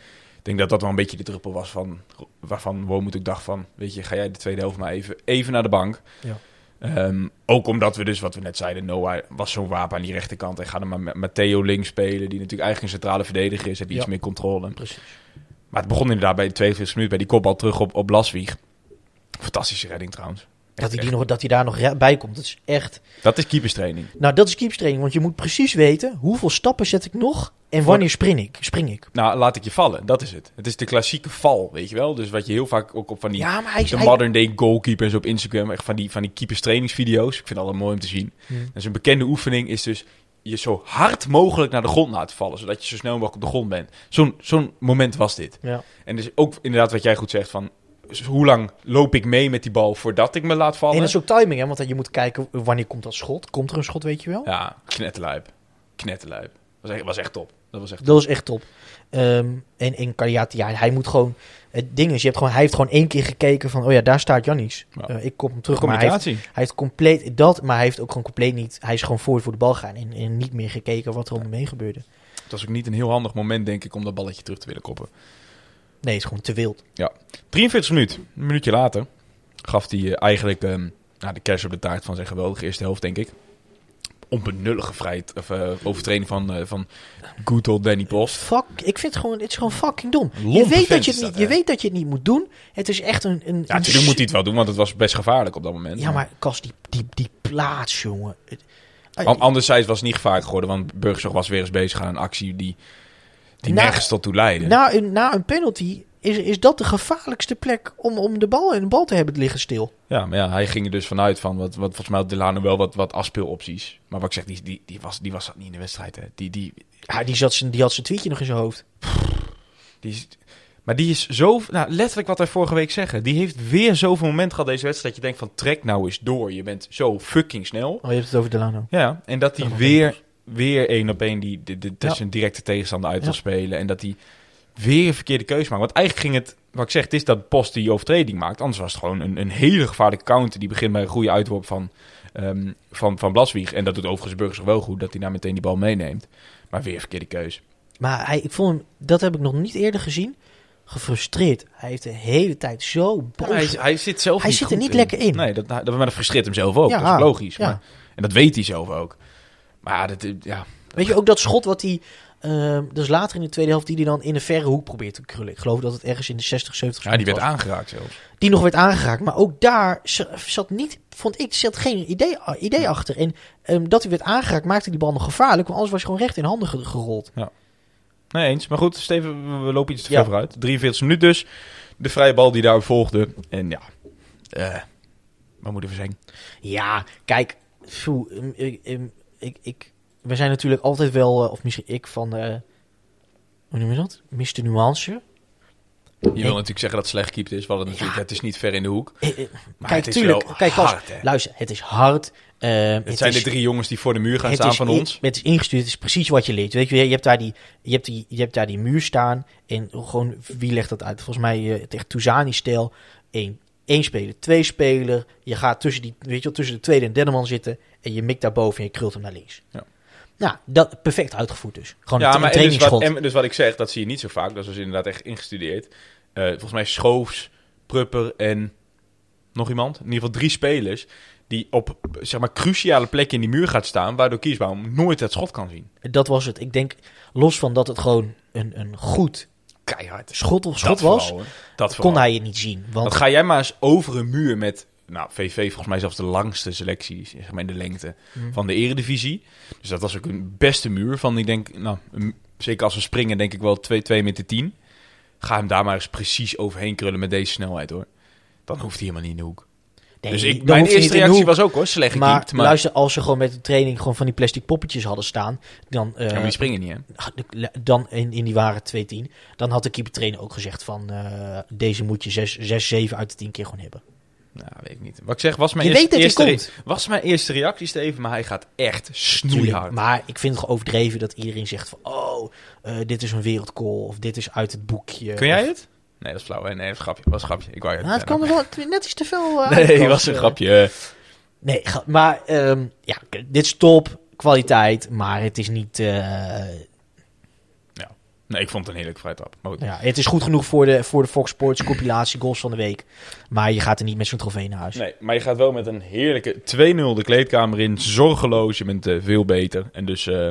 Ik denk dat dat wel een beetje de druppel was van, waarvan Wormoed ook dacht van, weet je, ga jij de tweede helft maar even, even naar de bank. Ja. Ehm, ook omdat we dus, wat we net zeiden, Noah was zo'n wapen aan die rechterkant. En ga dan maar met Matteo links spelen, die natuurlijk eigenlijk een centrale verdediger is. Heeft iets meer controle. Precies. Maar het begon inderdaad bij de 42 minuten, bij die kopbal terug op, op Laswieg. Fantastische redding trouwens. Dat hij, die nog, dat hij daar nog bij komt. Dat is echt... Dat is keeperstraining. Nou, dat is keepstraining. Want je moet precies weten hoeveel stappen zet ik nog en wanneer spring ik. Spring ik. Nou, laat ik je vallen. Dat is het. Het is de klassieke val, weet je wel. Dus wat je heel vaak ook op van die Ja, maar hij is... de hij- modern day goalkeepers op Instagram, echt van die, van die keeperstrainingsvideo's. Ik vind het altijd mooi om te zien. Hmm. Dus een bekende oefening is dus je zo hard mogelijk naar de grond laten vallen, zodat je zo snel mogelijk op de grond bent. Zo'n zo'n moment was dit. Ja. En dus ook inderdaad wat jij goed zegt van, hoe lang loop ik mee met die bal voordat ik me laat vallen? En dat is ook timing, hè? Want je moet kijken wanneer komt dat schot. Komt er een schot, weet je wel? Ja, knetterlijp. Knetterlijp. Was echt, was echt top. Dat was echt Dat is echt top. Ehm, en en Kariati, ja, hij moet gewoon... Het ding is, je hebt gewoon, hij heeft gewoon één keer gekeken van... Oh ja, daar staat Jannis. Ja. Eh, ik kom hem terug. Maar hij heeft, hij heeft compleet dat, maar hij heeft ook gewoon compleet niet... Hij is gewoon voor voor de bal gaan en, en niet meer gekeken wat er om hem heen gebeurde. Het was ook niet een heel handig moment, denk ik, om dat balletje terug te willen koppen. Nee, het is gewoon te wild. 43 minuut, een minuutje later, gaf hij eh, eigenlijk ehm, nou, de kers op de taart van zijn geweldige eerste helft, denk ik. Onbenullige vrijheid, of uh, overtreding van, uh, van good old Danny Post. Fuck, ik vind het gewoon, het is gewoon fucking dom. Je weet, dat je, het niet, dat, je weet dat je het niet moet doen. Het is echt een... een Ja, natuurlijk moet hij het wel doen, want het was best gevaarlijk op dat moment. Ja, maar Kas, die, die, die plaats, jongen. Anderzijds was het niet gevaarlijk geworden, want Burgzorg was weer eens bezig aan een actie die, die Na- nergens tot toe leidde. na, een, na een penalty is, is dat de gevaarlijkste plek om, om de, bal, de bal te hebben liggen stil. Ja, maar ja, hij ging er dus vanuit van, wat, wat, volgens mij had Delano wel wat, wat afspeelopties. Maar wat ik zeg, die, die, die, was, die was dat niet in de wedstrijd. Hè. Die, die, Ja, die, zat zijn, die had zijn tweetje nog in zijn hoofd. die is, maar die is zo, nou, letterlijk wat wij vorige week zeggen. Die heeft weer zoveel momenten gehad deze wedstrijd. Dat je denkt van, trek nou eens door. Je bent zo fucking snel. Oh, je hebt het over Delano. Ja, en dat hij weer, weer één op één die, de, de, directe tegenstander uit wil spelen. En dat hij weer een verkeerde keuze maakt. Want eigenlijk ging het, wat ik zeg, het is dat Post die overtreding maakt. Anders was het gewoon een, een hele gevaarlijke counter. Die begint bij een goede uitworp van, ehm van, van Blaswieg. En dat doet overigens Burgers wel goed, dat hij daar meteen die bal meeneemt. Maar weer een verkeerde keuze. Maar hij, ik vond hem, dat heb ik nog niet eerder gezien, gefrustreerd. Hij heeft de hele tijd zo boos. hij, hij zit zelf Hij niet zit er niet lekker in. Nee, dat, dat, maar dat frustreert hem zelf ook. Ja, dat is logisch. ja. Maar, en dat weet hij zelf ook. Maar ja, dat, ja, Weet je ook dat schot wat hij, eh, dus later in de tweede helft, die hij dan in een verre hoek probeert te krullen. Ik geloof dat het ergens in de 60, 70 ja, die werd was. aangeraakt zelfs. Die nog werd aangeraakt. Maar ook daar zat niet, vond ik, zat geen idee, idee achter. En ehm, dat hij werd aangeraakt maakte die bal nog gevaarlijk. Want anders was hij gewoon recht in handen ge- gerold. Nee, eens. Maar goed, Steven, we- lopen iets te Ja. ver vooruit. 43 minuut dus. De vrije bal die daarop volgde. En ja, eh wat moeten we zeggen? Ja, kijk, ehm, ik, ik, we zijn natuurlijk altijd wel, eh, of misschien ik van, eh, hoe noem je dat? Mr. Nuance. Je wil natuurlijk zeggen dat het slecht keept is. Want het, natuurlijk, het is niet ver in de hoek. Eh, Maar kijk, het is tuurlijk, wel kijk, hard, hè? luister, het is hard. Het, zijn is, de drie jongens die voor de muur gaan staan is van ons. Het is ingestuurd, het is precies wat je leert. Weet je, je hebt daar die, je hebt die, je hebt daar die muur staan. En gewoon, wie legt dat uit? Volgens mij echt Touzani-stijl. Eén, één speler, twee speler. Je gaat tussen, die, weet je, wel, tussen de tweede en derde man zitten. En je mikt daarboven en je krult hem naar links. Ja. Nou, dat, perfect uitgevoerd dus. Gewoon Ja, een, maar een en dus, wat, en dus wat ik zeg, dat zie je niet zo vaak. Dat is dus inderdaad echt ingestudeerd. Eh, volgens mij Schoofs, Prupper en nog iemand. In ieder geval drie spelers. Die op zeg maar, cruciale plekken in die muur gaat staan. Waardoor Kiesbaum nooit het schot kan zien. Dat was het. Ik denk, los van dat het gewoon een, een goed Keihard. schot of schot Dat was, vooral. Dat kon hij het niet zien. Want Want ga jij maar eens over een muur met... Nou, VV volgens mij zelfs de langste selectie, zeg maar in de lengte, Hmm. van de eredivisie. Dus dat was ook een beste muur van, ik denk, nou, een- zeker als we springen, denk ik wel 2 2 meter 10. Ga hem daar maar eens precies overheen krullen met deze snelheid, hoor. Dan hoeft hij helemaal niet in de hoek. Nee, dus ik, mijn eerste reactie was ook, hoor, slecht gekiept. Maar, luister, als ze gewoon met de training gewoon van die plastic poppetjes hadden staan, dan, ja, maar die springen niet, hè? de- dan in, in die waren 2-10, dan had de keeper-trainer ook gezegd van eh, deze moet je 6, 6, 7 uit de 10 keer gewoon hebben. Nou, weet ik niet. Wat ik zeg, was mijn, Je eerste, weet dat hij eerste re- was mijn eerste reactie, Steven, maar hij gaat echt snoeihard. Maar ik vind het gewoon overdreven dat iedereen zegt van oh, eh, dit is een wereldcall of dit is uit het boekje. Kun jij Of- het? Nee, dat is flauw. hè? Nee, dat is een grapje. Dat was een grapje. Ik wou je Nou, het kan er wel net iets te veel uh, Nee, dat was een Eh, grapje. Nee, maar ehm, ja, dit is top, kwaliteit, maar het is niet... eh, Nee, ik vond het een heerlijk vrije trap. Maar goed. ja, het is goed genoeg voor de, voor de Fox Sports compilatie goals van de week. Maar je gaat er niet met zo'n trofee naar huis. Nee, maar je gaat wel met een heerlijke 2-0 de kleedkamer in. Zorgeloos, je bent veel beter. En dus, eh,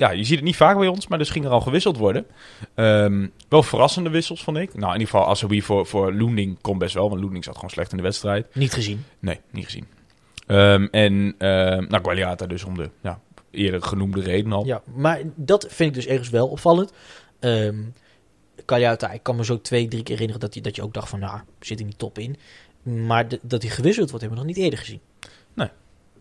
ja, je ziet het niet vaak bij ons, maar dus ging er al gewisseld worden. Ehm, wel verrassende wissels, vond ik. Nou, in ieder geval Asabi voor, voor Loending kon best wel, want Loending zat gewoon slecht in de wedstrijd. Niet gezien. Nee, niet gezien. Ehm, en, ehm nou, Gualiata dus om de ja, eerder genoemde reden al. Ja, maar dat vind ik dus ergens wel opvallend. Kaljauta, ik kan me zo twee, drie keer herinneren dat je, dat je ook dacht van, nou, zit er niet top in. Maar de- dat hij gewisseld wordt, hebben we nog niet eerder gezien.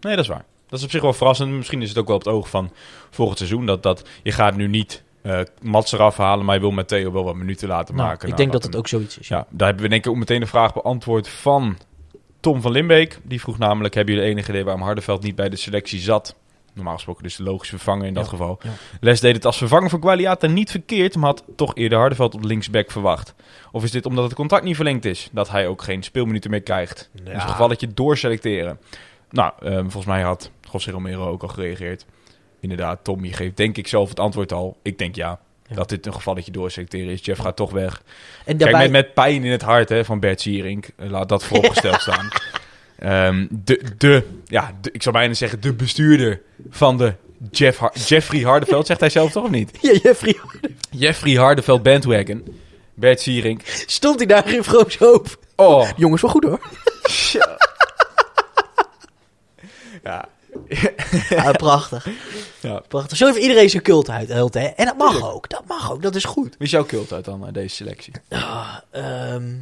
Nee, dat is waar. Dat is op zich wel verrassend. Misschien is het ook wel op het oog van volgend seizoen. Dat, dat je gaat nu niet eh Mats eraf halen, maar je wil met Theo wel wat minuten laten Nou, maken. ik Nou, denk dat het ook zoiets is. Ja, daar hebben we denk ik ook meteen een vraag beantwoord van Tom van Limbeek. Die vroeg namelijk, hebben jullie enig idee waarom Hardeveld niet bij de selectie zat? Normaal gesproken dus de logische vervanger in dat Ja, geval. ja. Les deed het als vervanger voor Gualiata niet verkeerd, maar had toch eerder Hardeveld op linksback verwacht. Of is dit omdat het contract niet verlengd is, dat hij ook geen speelminuten meer krijgt? In Ja. zo'n gevalletje doorselecteren. Nou, ehm, volgens mij had José Romero ook al gereageerd. Inderdaad, Tom, je geeft denk ik zelf het antwoord al. Ik denk ja, Ja. dat dit een gevalletje doorselecteren is. Jeff gaat toch weg. En Kijk, daarbij, met, met pijn in het hart hè, van Bert Sierink. Laat dat vooropgesteld staan. Ehm, de, de, ja, de- ik zou bijna zeggen, de bestuurder van de Jeff Har- Jeffrey Hardeveld. Zegt hij zelf toch of niet? ja, Jeffrey, Jeffrey Hardeveld bandwagon. Bert Sierink. stond hij daar in Vroom's hoop. Oh, Jongens, wel goed hoor. ja. Ja, prachtig. Ja. prachtig. Zo heeft iedereen zijn cult uit, hè. En dat mag ook, dat mag ook, dat is goed. Wie is jouw cult uit dan, uit deze selectie? Ah, ehm,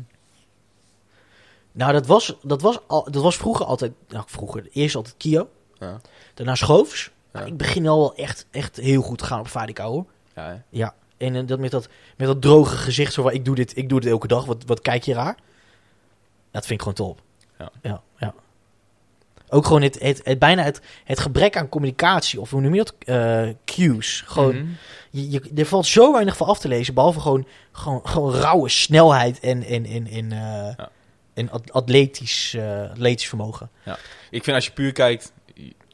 nou, dat was, dat, was al, dat was vroeger altijd... Nou, vroeger. Eerst altijd Kio. Ja. Daarna Schoofs. Ja. ik begin al wel echt, echt heel goed te gaan op Vadika, hoor. Ja, hè? Ja. En eh, dat met, dat met dat droge gezicht, zo van ik doe dit, ik doe dit elke dag. Wat, wat kijk je raar? Dat vind ik gewoon top. Ja. ja, ja. Ook gewoon het, het, het, bijna het, het gebrek aan communicatie, of hoe noem je dat? Eh, cues. Gewoon, Mhm. je, je, er valt zo weinig van af te lezen, behalve gewoon, gewoon, gewoon rauwe snelheid en, en, en, en, Ja. en at- atletisch, eh, atletisch vermogen. Ik vind als je puur kijkt...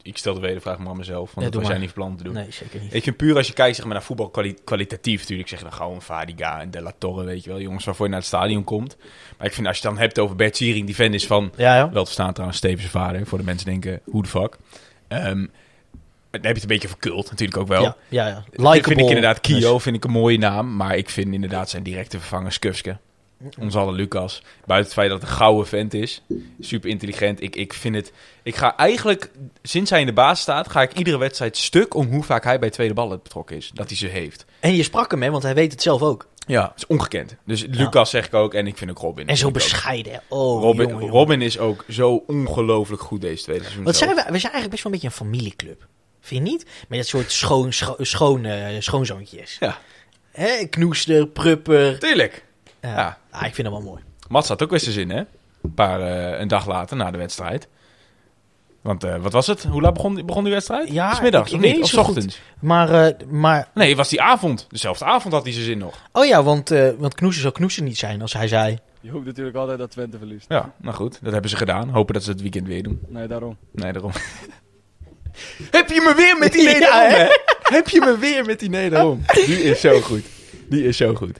Ik stel de wedervraag maar aan mezelf, want Ja, dat doe was jij maar. niet van plan te doen. Nee, zeker niet. Ik vind puur als je kijkt zeg maar, naar voetbal kwali- kwalitatief natuurlijk, zeg je dan gewoon Vadiga en De La Torre, weet je wel, jongens waarvoor je naar het stadion komt. Maar ik vind als je het dan hebt over Bert Siering, die fan is van, Ja, ja. wel te staan trouwens, Stevense vader, voor de mensen denken, hoe de fuck. Ehm, dan heb je het een beetje verkult, natuurlijk ook wel. Ja, ja, ja. Likeable. vind ik inderdaad, Kio vind ik een mooie naam, maar ik vind inderdaad zijn directe vervanger Skufske. Onze alle Lucas. Buiten het feit dat het een gouden vent is. Super intelligent. Ik, ik vind het... Ik ga eigenlijk, sinds hij in de baas staat, ga ik iedere wedstrijd stuk om hoe vaak hij bij tweede ballen betrokken is. Dat hij ze heeft. En je sprak hem, hè, want hij weet het zelf ook. Ja, is ongekend. Dus Lucas zeg ik ook en ik vind ook Robin. En zo bescheiden. Oh, Robin, jongen, jongen. Robin is ook zo ongelooflijk goed deze tweede seizoen. Wat zijn we? We zijn eigenlijk best wel een beetje een familieclub. Vind je niet? Met dat soort schoon, scho, schoon, eh, schoonzoontjes. Ja, Hè? Knoester, prupper. tuurlijk. Ja. Ja. Ah, ik vind dat wel mooi. Mats had ook weer zijn zin, hè? Een, paar, eh, een dag later, na de wedstrijd. Want eh, wat was het? Hoe laat begon, die- begon die wedstrijd? Ja, S middags, ik- of ik niet? Of niet goed. ochtends? Maar, eh, maar Nee, het was die avond. Dezelfde avond had hij zijn zin nog. oh ja, want, eh want Knoester zou Knoester niet zijn als hij zei. Je hoopt natuurlijk altijd dat Twente verliest. Ja, nou goed. Dat hebben ze gedaan. Hopen dat ze het weekend weer doen. Nee, daarom. Nee, daarom. Heb je me weer met die nee daarom, hè? Heb je me weer met die nee daarom. Die is zo goed. Die is zo goed.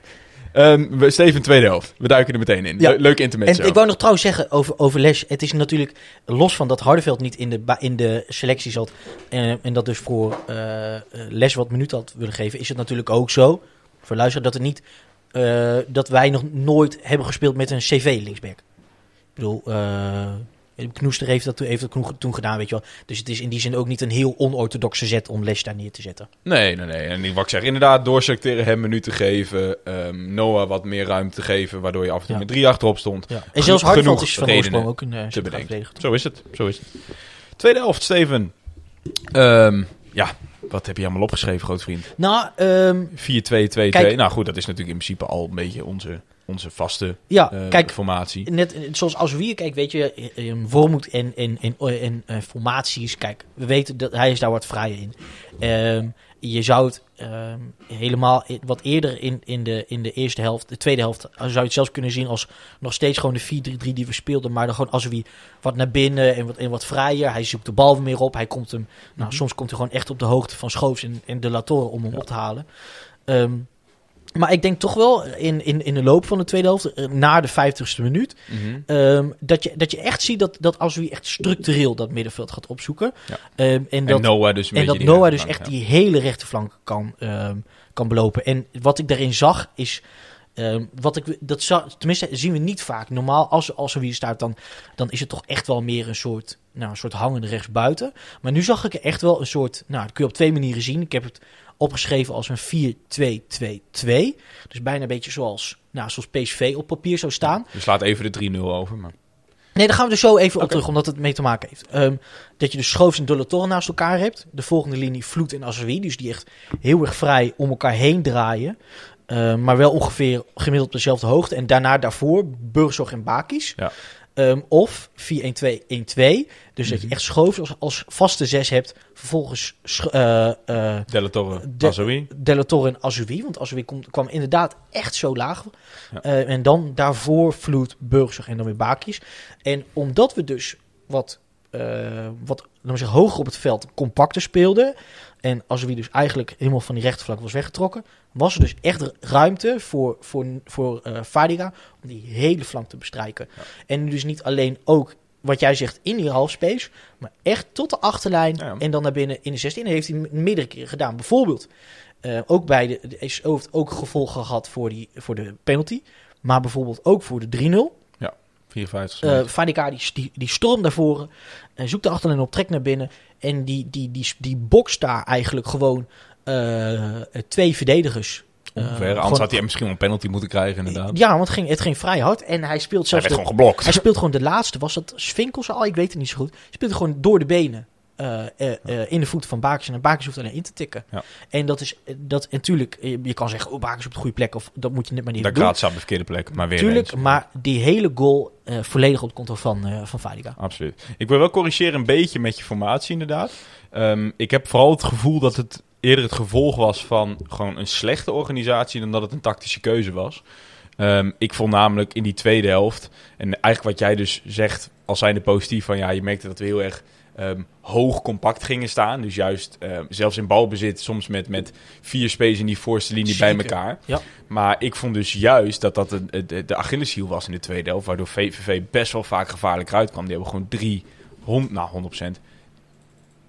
Ehm, we, Steven, tweede helft. We duiken er meteen in. Ja. Le- leuk intermezzo. En ik wou nog trouwens zeggen over, over Les. Het is natuurlijk, los van dat Hardeveld niet in de, in de selectie zat. En, en dat dus voor eh, eh, Les wat minuten had willen geven. Is het natuurlijk ook zo, voor luisteren, dat, het niet, eh, dat wij nog nooit hebben gespeeld met een CV-linksback. Ik bedoel, eh Knoester heeft dat, heeft dat toen, gedaan, weet je wel. Dus het is in die zin ook niet een heel onorthodoxe zet om Les daar neer te zetten. Nee, nee, nee. En wat ik zeg, inderdaad, doorselecteren, hem minuten geven. ehm, Noah wat meer ruimte geven, waardoor je af en toe Ja. met drie achterop stond. Ja. En zelfs genoeg is van oorsprong ook een uh, te bedenken. Zo is het, zo is het. Tweede helft, Steven. Ehm, ja, wat heb je allemaal opgeschreven, groot vriend? Nou, ehm, 4-2-2-2. Kijk- Nou goed, dat is natuurlijk in principe al een beetje onze, onze vaste ja, eh, kijk, formatie. Net zoals als we kijken, weet je, eh, Wormoed en, en, en, en, eh, formaties. Kijk, we weten dat hij is daar wat vrijer in. Ehm, je zou het ehm, helemaal wat eerder in, in, de, in de eerste helft, de tweede helft, zou je het zelfs kunnen zien als nog steeds gewoon de 4-3-3 die we speelden. Maar dan gewoon als we wat naar binnen en wat, en wat vrijer. Hij zoekt de bal meer op. Hij komt hem, nou, Mhm. soms komt hij gewoon echt op de hoogte van Schoofs en, en de Latoren om hem op te halen. Ehm, maar ik denk toch wel in, in, in de loop van de tweede helft, eh, na de 50ste minuut, Mhm. Ehm, dat, je, dat je echt ziet dat, dat als we echt structureel dat middenveld gaat opzoeken. Ja. Ehm, en En dat, Noah dus en dat Noah dus echt ja. die hele rechterflank kan, ehm, kan belopen. En wat ik daarin zag is. ehm, wat ik, dat tenminste zien we niet vaak. Normaal, als, als er wie staat, dan, dan is het toch echt wel meer een soort, nou, een soort hangende rechtsbuiten. Maar nu zag ik er echt wel een soort. Nou, dat kun je op twee manieren zien. Ik heb het opgeschreven als een 4-2-2-2. Dus bijna een beetje zoals, nou, zoals PSV op papier zou staan. We slaat even de 3-0 over, maar... Nee, daar gaan we er zo even op terug, omdat het mee te maken heeft. Ehm, dat je de Schoofs en Dolatoren naast elkaar hebt. De volgende linie Vloed en Azoui. Dus die echt heel erg vrij om elkaar heen draaien. Ehm, maar wel ongeveer gemiddeld op dezelfde hoogte. En daarna daarvoor Burgzorg en Bakis. Ja. Ehm, of 4-1-2-1-2. Dus dat je Mhm. echt Schoofs als, als vaste zes hebt. Vervolgens Sch- eh, eh, Della Torre, De- Azoui. Delatorre en Azoui. Want Azoui komt- kwam inderdaad echt zo laag. Ja. Eh, en dan daarvoor Vloed, Burgzorg en dan weer Bakis. En omdat we dus wat, eh, wat laten we zeggen, hoger op het veld compacter speelden... en Azoui dus eigenlijk helemaal van die rechterflank was weggetrokken... was er dus echt ruimte voor, voor, voor eh Fadiga om die hele flank te bestrijken. En nu dus niet alleen ook... Wat jij zegt in die halfspace, maar echt tot de achterlijn Ja. en dan naar binnen in de 16. En dat heeft hij meerdere keren gedaan. Bijvoorbeeld eh, ook bij de, de SO heeft ook gevolgen gehad voor, die, voor de penalty. Maar bijvoorbeeld ook voor de 3-0. 54 Eh Fadika die, die, die stormt naar voren. En zoekt de achterlijn op, trekt naar binnen. En die, die, die, die bokst daar eigenlijk gewoon eh, twee verdedigers onver. Eh, Anders gewoon- had hij misschien wel een penalty moeten krijgen, inderdaad. Ja, want het ging, het ging vrij hard. En hij speelt hij zelfs... werd de- gewoon geblokt. hij speelt gewoon de laatste. Was dat Svinkels al? Ik weet het niet zo goed. Hij speelt gewoon door de benen. Eh, eh, eh, in de voeten van Bakers. En Bakers hoeft alleen in te tikken. Ja. En dat is... Dat, en natuurlijk, je, kan zeggen... Oh, Bakers op de goede plek. Of dat moet je net maar niet Daar doen. gaat ze op de verkeerde plek, maar weer Tuurlijk, eens. maar die hele goal volledig op het konto van, van Fadiga. Absoluut. Ik wil wel corrigeren een beetje met je formatie, inderdaad. Ehm, ik heb vooral het gevoel dat het eerder het gevolg was van gewoon een slechte organisatie dan dat het een tactische keuze was. Ehm, ik vond namelijk in die tweede helft, en eigenlijk wat jij dus zegt als zijnde positief, van ja, je merkte dat we heel erg ehm, hoog compact gingen staan. Dus juist ehm, zelfs in balbezit, soms met, met vier spelers in die voorste linie bij elkaar. Ja. Maar ik vond dus juist dat dat de, de, de Achilleshiel was in de tweede helft, waardoor VVV best wel vaak gevaarlijk eruit kwam. Die hebben gewoon drie, hond, nou 100%,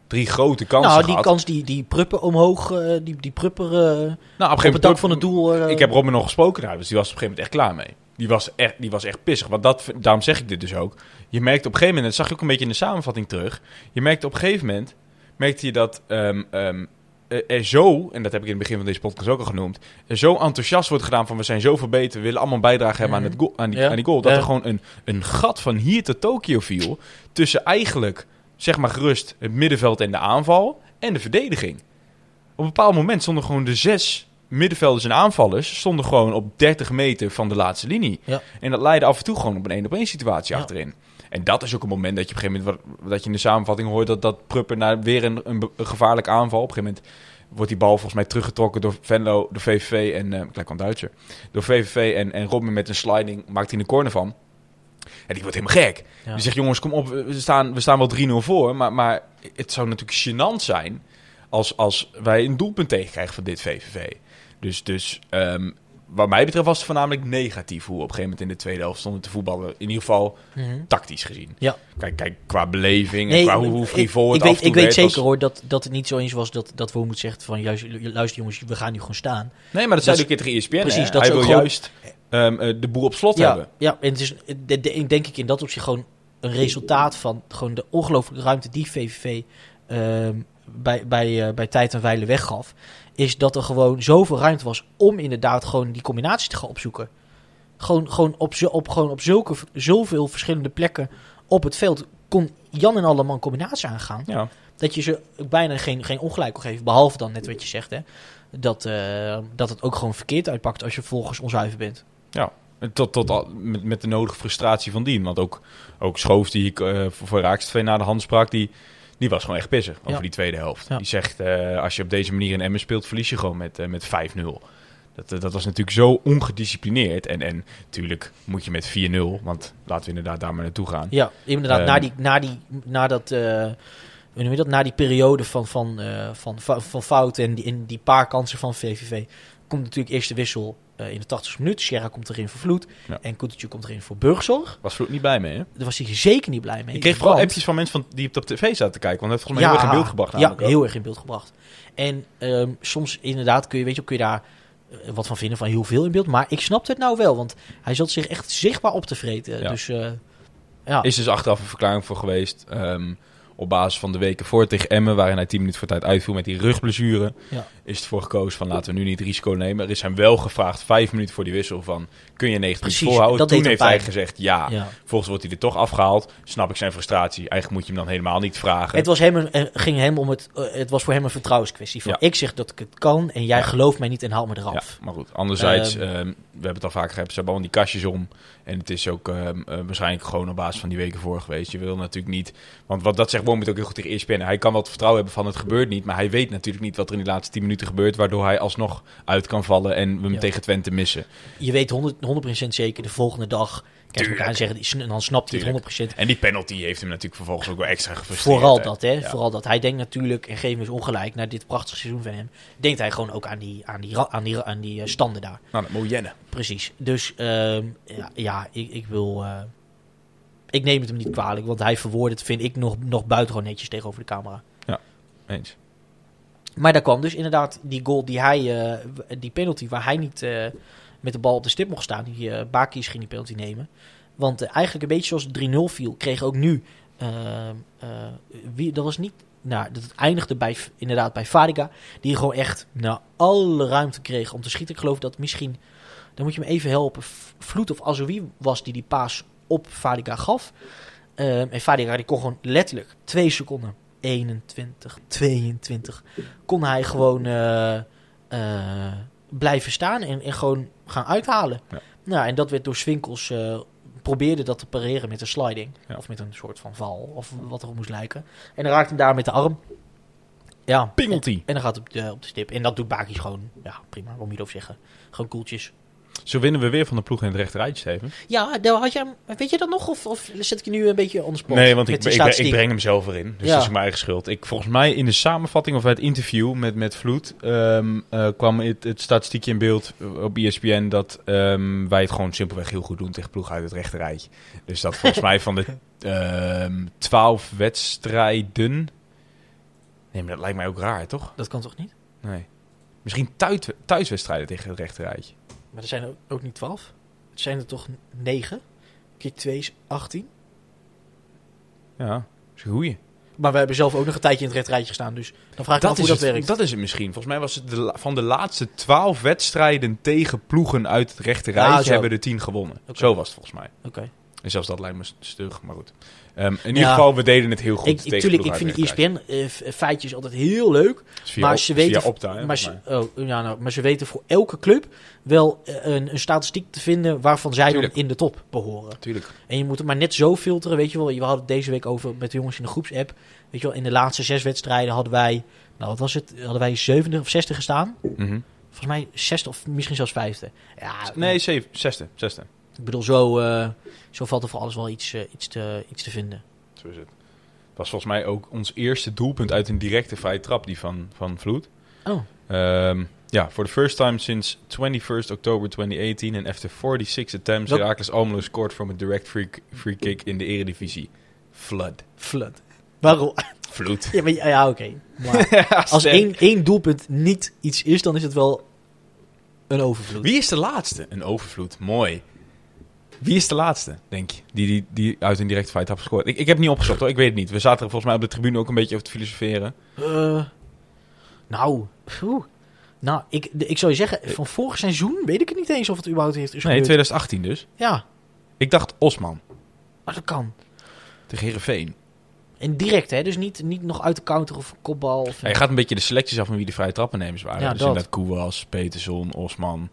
drie grote kansen nou, die gehad. kans die, die Pruppen omhoog... eh, die, die Prupper eh, nou, op een op het dak van het doel... eh, Ik heb Robin nog gesproken daar, dus die was op een gegeven moment echt klaar mee. Die was echt, die was echt pissig. Want dat, daarom zeg ik dit dus ook. Je merkt op een gegeven moment, dat zag je ook een beetje in de samenvatting terug. Je merkt op een gegeven moment, merkte je dat ehm, ehm, er er zo, en dat heb ik in het begin van deze podcast ook al genoemd, er zo enthousiast wordt gedaan van we zijn zoveel beter, we willen allemaal een bijdrage hebben aan, het goal, aan, die, Ja. aan die goal. Dat Ja. er gewoon een, een gat van hier tot Tokio viel tussen eigenlijk, zeg maar gerust, het middenveld en de aanval en de verdediging. Op een bepaald moment stonden gewoon de zes middenvelders en aanvallers stonden gewoon op 30 meter van de laatste linie. Ja. En dat leidde af en toe gewoon op een één op één situatie achterin. En dat is ook een moment dat je op een gegeven moment, dat je in de samenvatting hoort dat, dat Prupper naar weer een, een, be- een gevaarlijke aanval. Op een gegeven moment wordt die bal volgens mij teruggetrokken door Venlo, door VVV en, eh gelijk aan Duitser, door VVV en, en Robin met een sliding maakt hij een corner van. En die wordt helemaal gek. Ja. Die zegt, jongens, kom op, we staan, we staan wel 3-0 voor. Maar, maar het zou natuurlijk gênant zijn als, als wij een doelpunt tegenkrijgen van dit VVV. Dus, dus ehm, wat mij betreft was het voornamelijk negatief hoe we op een gegeven moment in de tweede helft stonden te voetballen. In ieder geval Mhm. tactisch gezien. Ja. Kijk, kijk qua beleving Nee, en qua hoe, ik- hoe ik, frivol ik, het weet, af en toe ik weet zeker was- hoor dat, dat het niet zo eens was dat, dat we moeten zeggen van juist, luister jongens, we gaan nu gewoon staan. Nee, maar dat dat zei in tegen ESPN. precies, hè? dat Hij wil gewoon- juist ehm, eh, de boel op slot Ja, hebben. ja, en het is de, de, ik denk ik in dat opzicht gewoon een resultaat van gewoon de ongelooflijke ruimte die VVV ehm, bij, bij, eh, bij tijd en wijle weggaf. Is dat er gewoon zoveel ruimte was om inderdaad gewoon die combinatie te gaan opzoeken. Gewoon, gewoon, op, op, gewoon op zulke, zoveel verschillende plekken op het veld kon Jan en Alleman combinatie aangaan. Ja. Dat je ze bijna geen, geen ongelijk kon geven. Behalve dan net wat je zegt, hè. Dat, eh, dat het ook gewoon verkeerd uitpakt als je volgens onzuiver bent. Tot, tot al, met, met de nodige frustratie van dien. Want ook, ook Schoof, die ik eh, voor, voor Raakstv na de hand sprak, die, die was gewoon echt pissig over Ja. die tweede helft. Die zegt, eh, als je op deze manier in Emmen speelt, verlies je gewoon met, eh, met 5-0. Dat, eh, dat was natuurlijk zo ongedisciplineerd. En, en natuurlijk moet je met 4-0, want laten we inderdaad daar maar naartoe gaan. Ja, inderdaad. Ehm. na, die, na, die, na, dat, hoe dat? na die periode van, van, van, van, van fouten en die, en die paar kansen van VVV... komt natuurlijk eerst de wissel eh, in de 80 minuut. Sierra komt erin voor Vloed. Ja. En Koetertje komt erin voor Burgzorg. Was Vloed niet blij mee, hè? Daar was hij zeker niet blij mee. Ik kreeg vooral appjes van mensen van, die op de tv zaten te kijken. Want dat heeft volgens mij heel erg in beeld gebracht. Ja, namelijk ook. heel erg in beeld gebracht. En ehm, soms inderdaad kun je, weet je, kun je daar eh, wat van vinden van heel veel in beeld. Maar ik snapte het nou wel, want hij zat zich echt zichtbaar op te vreten. Ja. Dus eh, ja, Is dus achteraf een verklaring voor geweest. ehm, op basis van de weken voor tegen Emmen, waarin hij 10 minuten voor tijd uitviel met die rugblessure, Ja. is het voor gekozen van laten we nu niet risico nemen. Er is hem wel gevraagd, vijf minuten voor die wissel, van kun je 90 Precies, minuten volhouden? Toen heeft hij gezegd ja. ja. Volgens wordt hij er toch afgehaald. Snap ik zijn frustratie. Eigenlijk moet je hem dan helemaal niet vragen. Het, was hem, een- eh, ging hem om het, eh, het was voor hem een vertrouwenskwestie. Van, Ja. Ik zeg dat ik het kan en jij gelooft mij niet en haal me ja, eraf. maar goed. Anderzijds, Ehm. ehm, we hebben het al vaak gehad, ze hebben allemaal die kastjes om. En het is ook ehm, eh, waarschijnlijk gewoon op basis van die weken voor geweest. Je wil natuurlijk niet... Want wat dat zegt Wormoed ook heel goed tegen ESPN. Hij kan wel het vertrouwen hebben van het gebeurt niet. Maar hij weet natuurlijk niet wat er in die laatste 10 minuten gebeurt. Waardoor hij alsnog uit kan vallen en we hem Ja. tegen Twente missen. Je weet 100%, 100% zeker de volgende dag. Elkaar zeggen, en dan snapt hij het 100%. En die penalty heeft hem natuurlijk vervolgens ook wel extra gefrustreerd. Vooral hè. dat, hè? Ja. Vooral dat. Hij denkt natuurlijk, en geef me eens ongelijk, naar dit prachtige seizoen van hem, denkt hij gewoon ook aan die, aan die, aan die, aan die eh, standen daar. Nou, dat moet jennen. Precies. Dus ehm, ja, ja, ik, ik wil. eh, ik neem het hem niet kwalijk, want hij verwoordt het, vind ik, nog, nog buitengewoon netjes tegenover de camera. Eens. Maar daar kwam dus inderdaad die goal die hij, eh, die penalty waar hij niet met de bal op de stip mocht staan. Die eh Baki's ging die penalty nemen. Want eh, eigenlijk een beetje zoals het 3-0 viel, kreeg ook nu, eh, wie, dat was niet, nou, dat eindigde bij, inderdaad bij Fadiga. Die gewoon echt nou, alle ruimte kreeg om te schieten. Ik geloof dat misschien, dan moet je me even helpen, Vloed of Azoui was die die paas op Fadiga gaf. Ehm, en Fadiga die kon gewoon letterlijk twee seconden, 21, 22, kon hij gewoon blijven staan en, en gewoon gaan uithalen. Ja. Nou, en dat werd door Swinkels eh, probeerde dat te pareren met een sliding. Ja. Of met een soort van val, of wat erop moest lijken. En dan raakte hem daar met de arm. Ja, Penalty. en dan gaat het op de, op de stip. En dat doet Bakis gewoon, ja, prima, moet je erover zeggen. Gewoon koeltjes. Zo winnen we weer van de ploeg in het rechterrijtje, Steven. Ja, had jij, hem- weet je dat nog? Of, of zet ik je nu een beetje on the spot? Nee, want ik, ik, breng- ik statistiek? breng hem zelf erin. Dus Ja. dat is mijn eigen schuld. Ik, volgens mij in de samenvatting of bij het interview met, met Vloed... ehm, eh, kwam het, het statistiekje in beeld op E ESPN... dat ehm, wij het gewoon simpelweg heel goed doen tegen ploeg uit het rechterrijtje. Dus dat volgens mij van de ehm, twaalf wedstrijden... Nee, maar dat lijkt mij ook raar, toch? Dat kan toch niet? Nee. Misschien thuis, thuiswedstrijden tegen het rechterrijtje. Maar er zijn er ook niet twaalf. Het zijn er toch negen? Keer twee is 18. Ja, dat is een goeie. Maar we hebben zelf ook nog een tijdje in het rechterrijtje gestaan. Dus dan vraag ik me af hoe dat het, werkt. dat is het misschien. Volgens mij was het de, van de laatste twaalf wedstrijden tegen ploegen uit het rechte Ja, hebben er tien gewonnen. Oké. Zo was het volgens mij. Oké. En zelfs dat lijkt me stug, maar goed. Ehm, in ieder Ja. geval, we deden het heel goed Ik, tegen tuurlijk, ik vind die ESPN-feitjes altijd heel leuk. maar op- ze weten- via Opta, hè, Maar volgens ze, oh, ja, nou, maar ze weten voor elke club wel eh, een, een statistiek te vinden waarvan zij Tuurlijk. dan in de top behoren. Tuurlijk. En je moet het maar net zo filteren, weet je wel. We hadden het deze week over met de jongens in de groepsapp. Weet je wel, in de laatste zes wedstrijden hadden wij, nou wat was het, hadden wij 70 of 60 gestaan. Mhm. Volgens mij zesde of misschien zelfs vijfde. Ja, Nee, zeven, zesde, zesde. Ik bedoel, zo, eh, zo valt er voor alles wel iets, eh, iets, te, iets te vinden. Zo is het. was volgens mij ook ons eerste doelpunt uit een directe vrije trap, die van, van Vloed. Oh, Ehm, ja, for the first time since 21st October 2018 and after 46 attempts, Dat- Heracles Almelo scored from a direct free, free kick in de eredivisie. Flood. flood. Waarom? Vloed. Ja, maar, ja oké. Als één, één doelpunt niet iets is, dan is het wel een overvloed. Wie is de laatste? Een overvloed. Mooi. Wie is de laatste, denk je, die, die, die uit een directe fight heeft gescoord? Ik, ik heb niet opgezocht hoor, ik weet het niet. We zaten er volgens mij op de tribune ook een beetje over te filosoferen. Eh, nou, nou ik, ik zou je zeggen, van vorig seizoen weet ik het niet eens of het überhaupt heeft is Nee, gebeurd. 2018 dus. Ja, Ik dacht Osman maar dat kan. tegen Heerenveen. En direct, hè? Dus niet, niet nog uit de counter of kopbal. Of, Ja, je gaat een beetje de selecties af van wie de vrije trappennemers waren. Ja, dus dat. inderdaad Koewas, Peterson, Osman.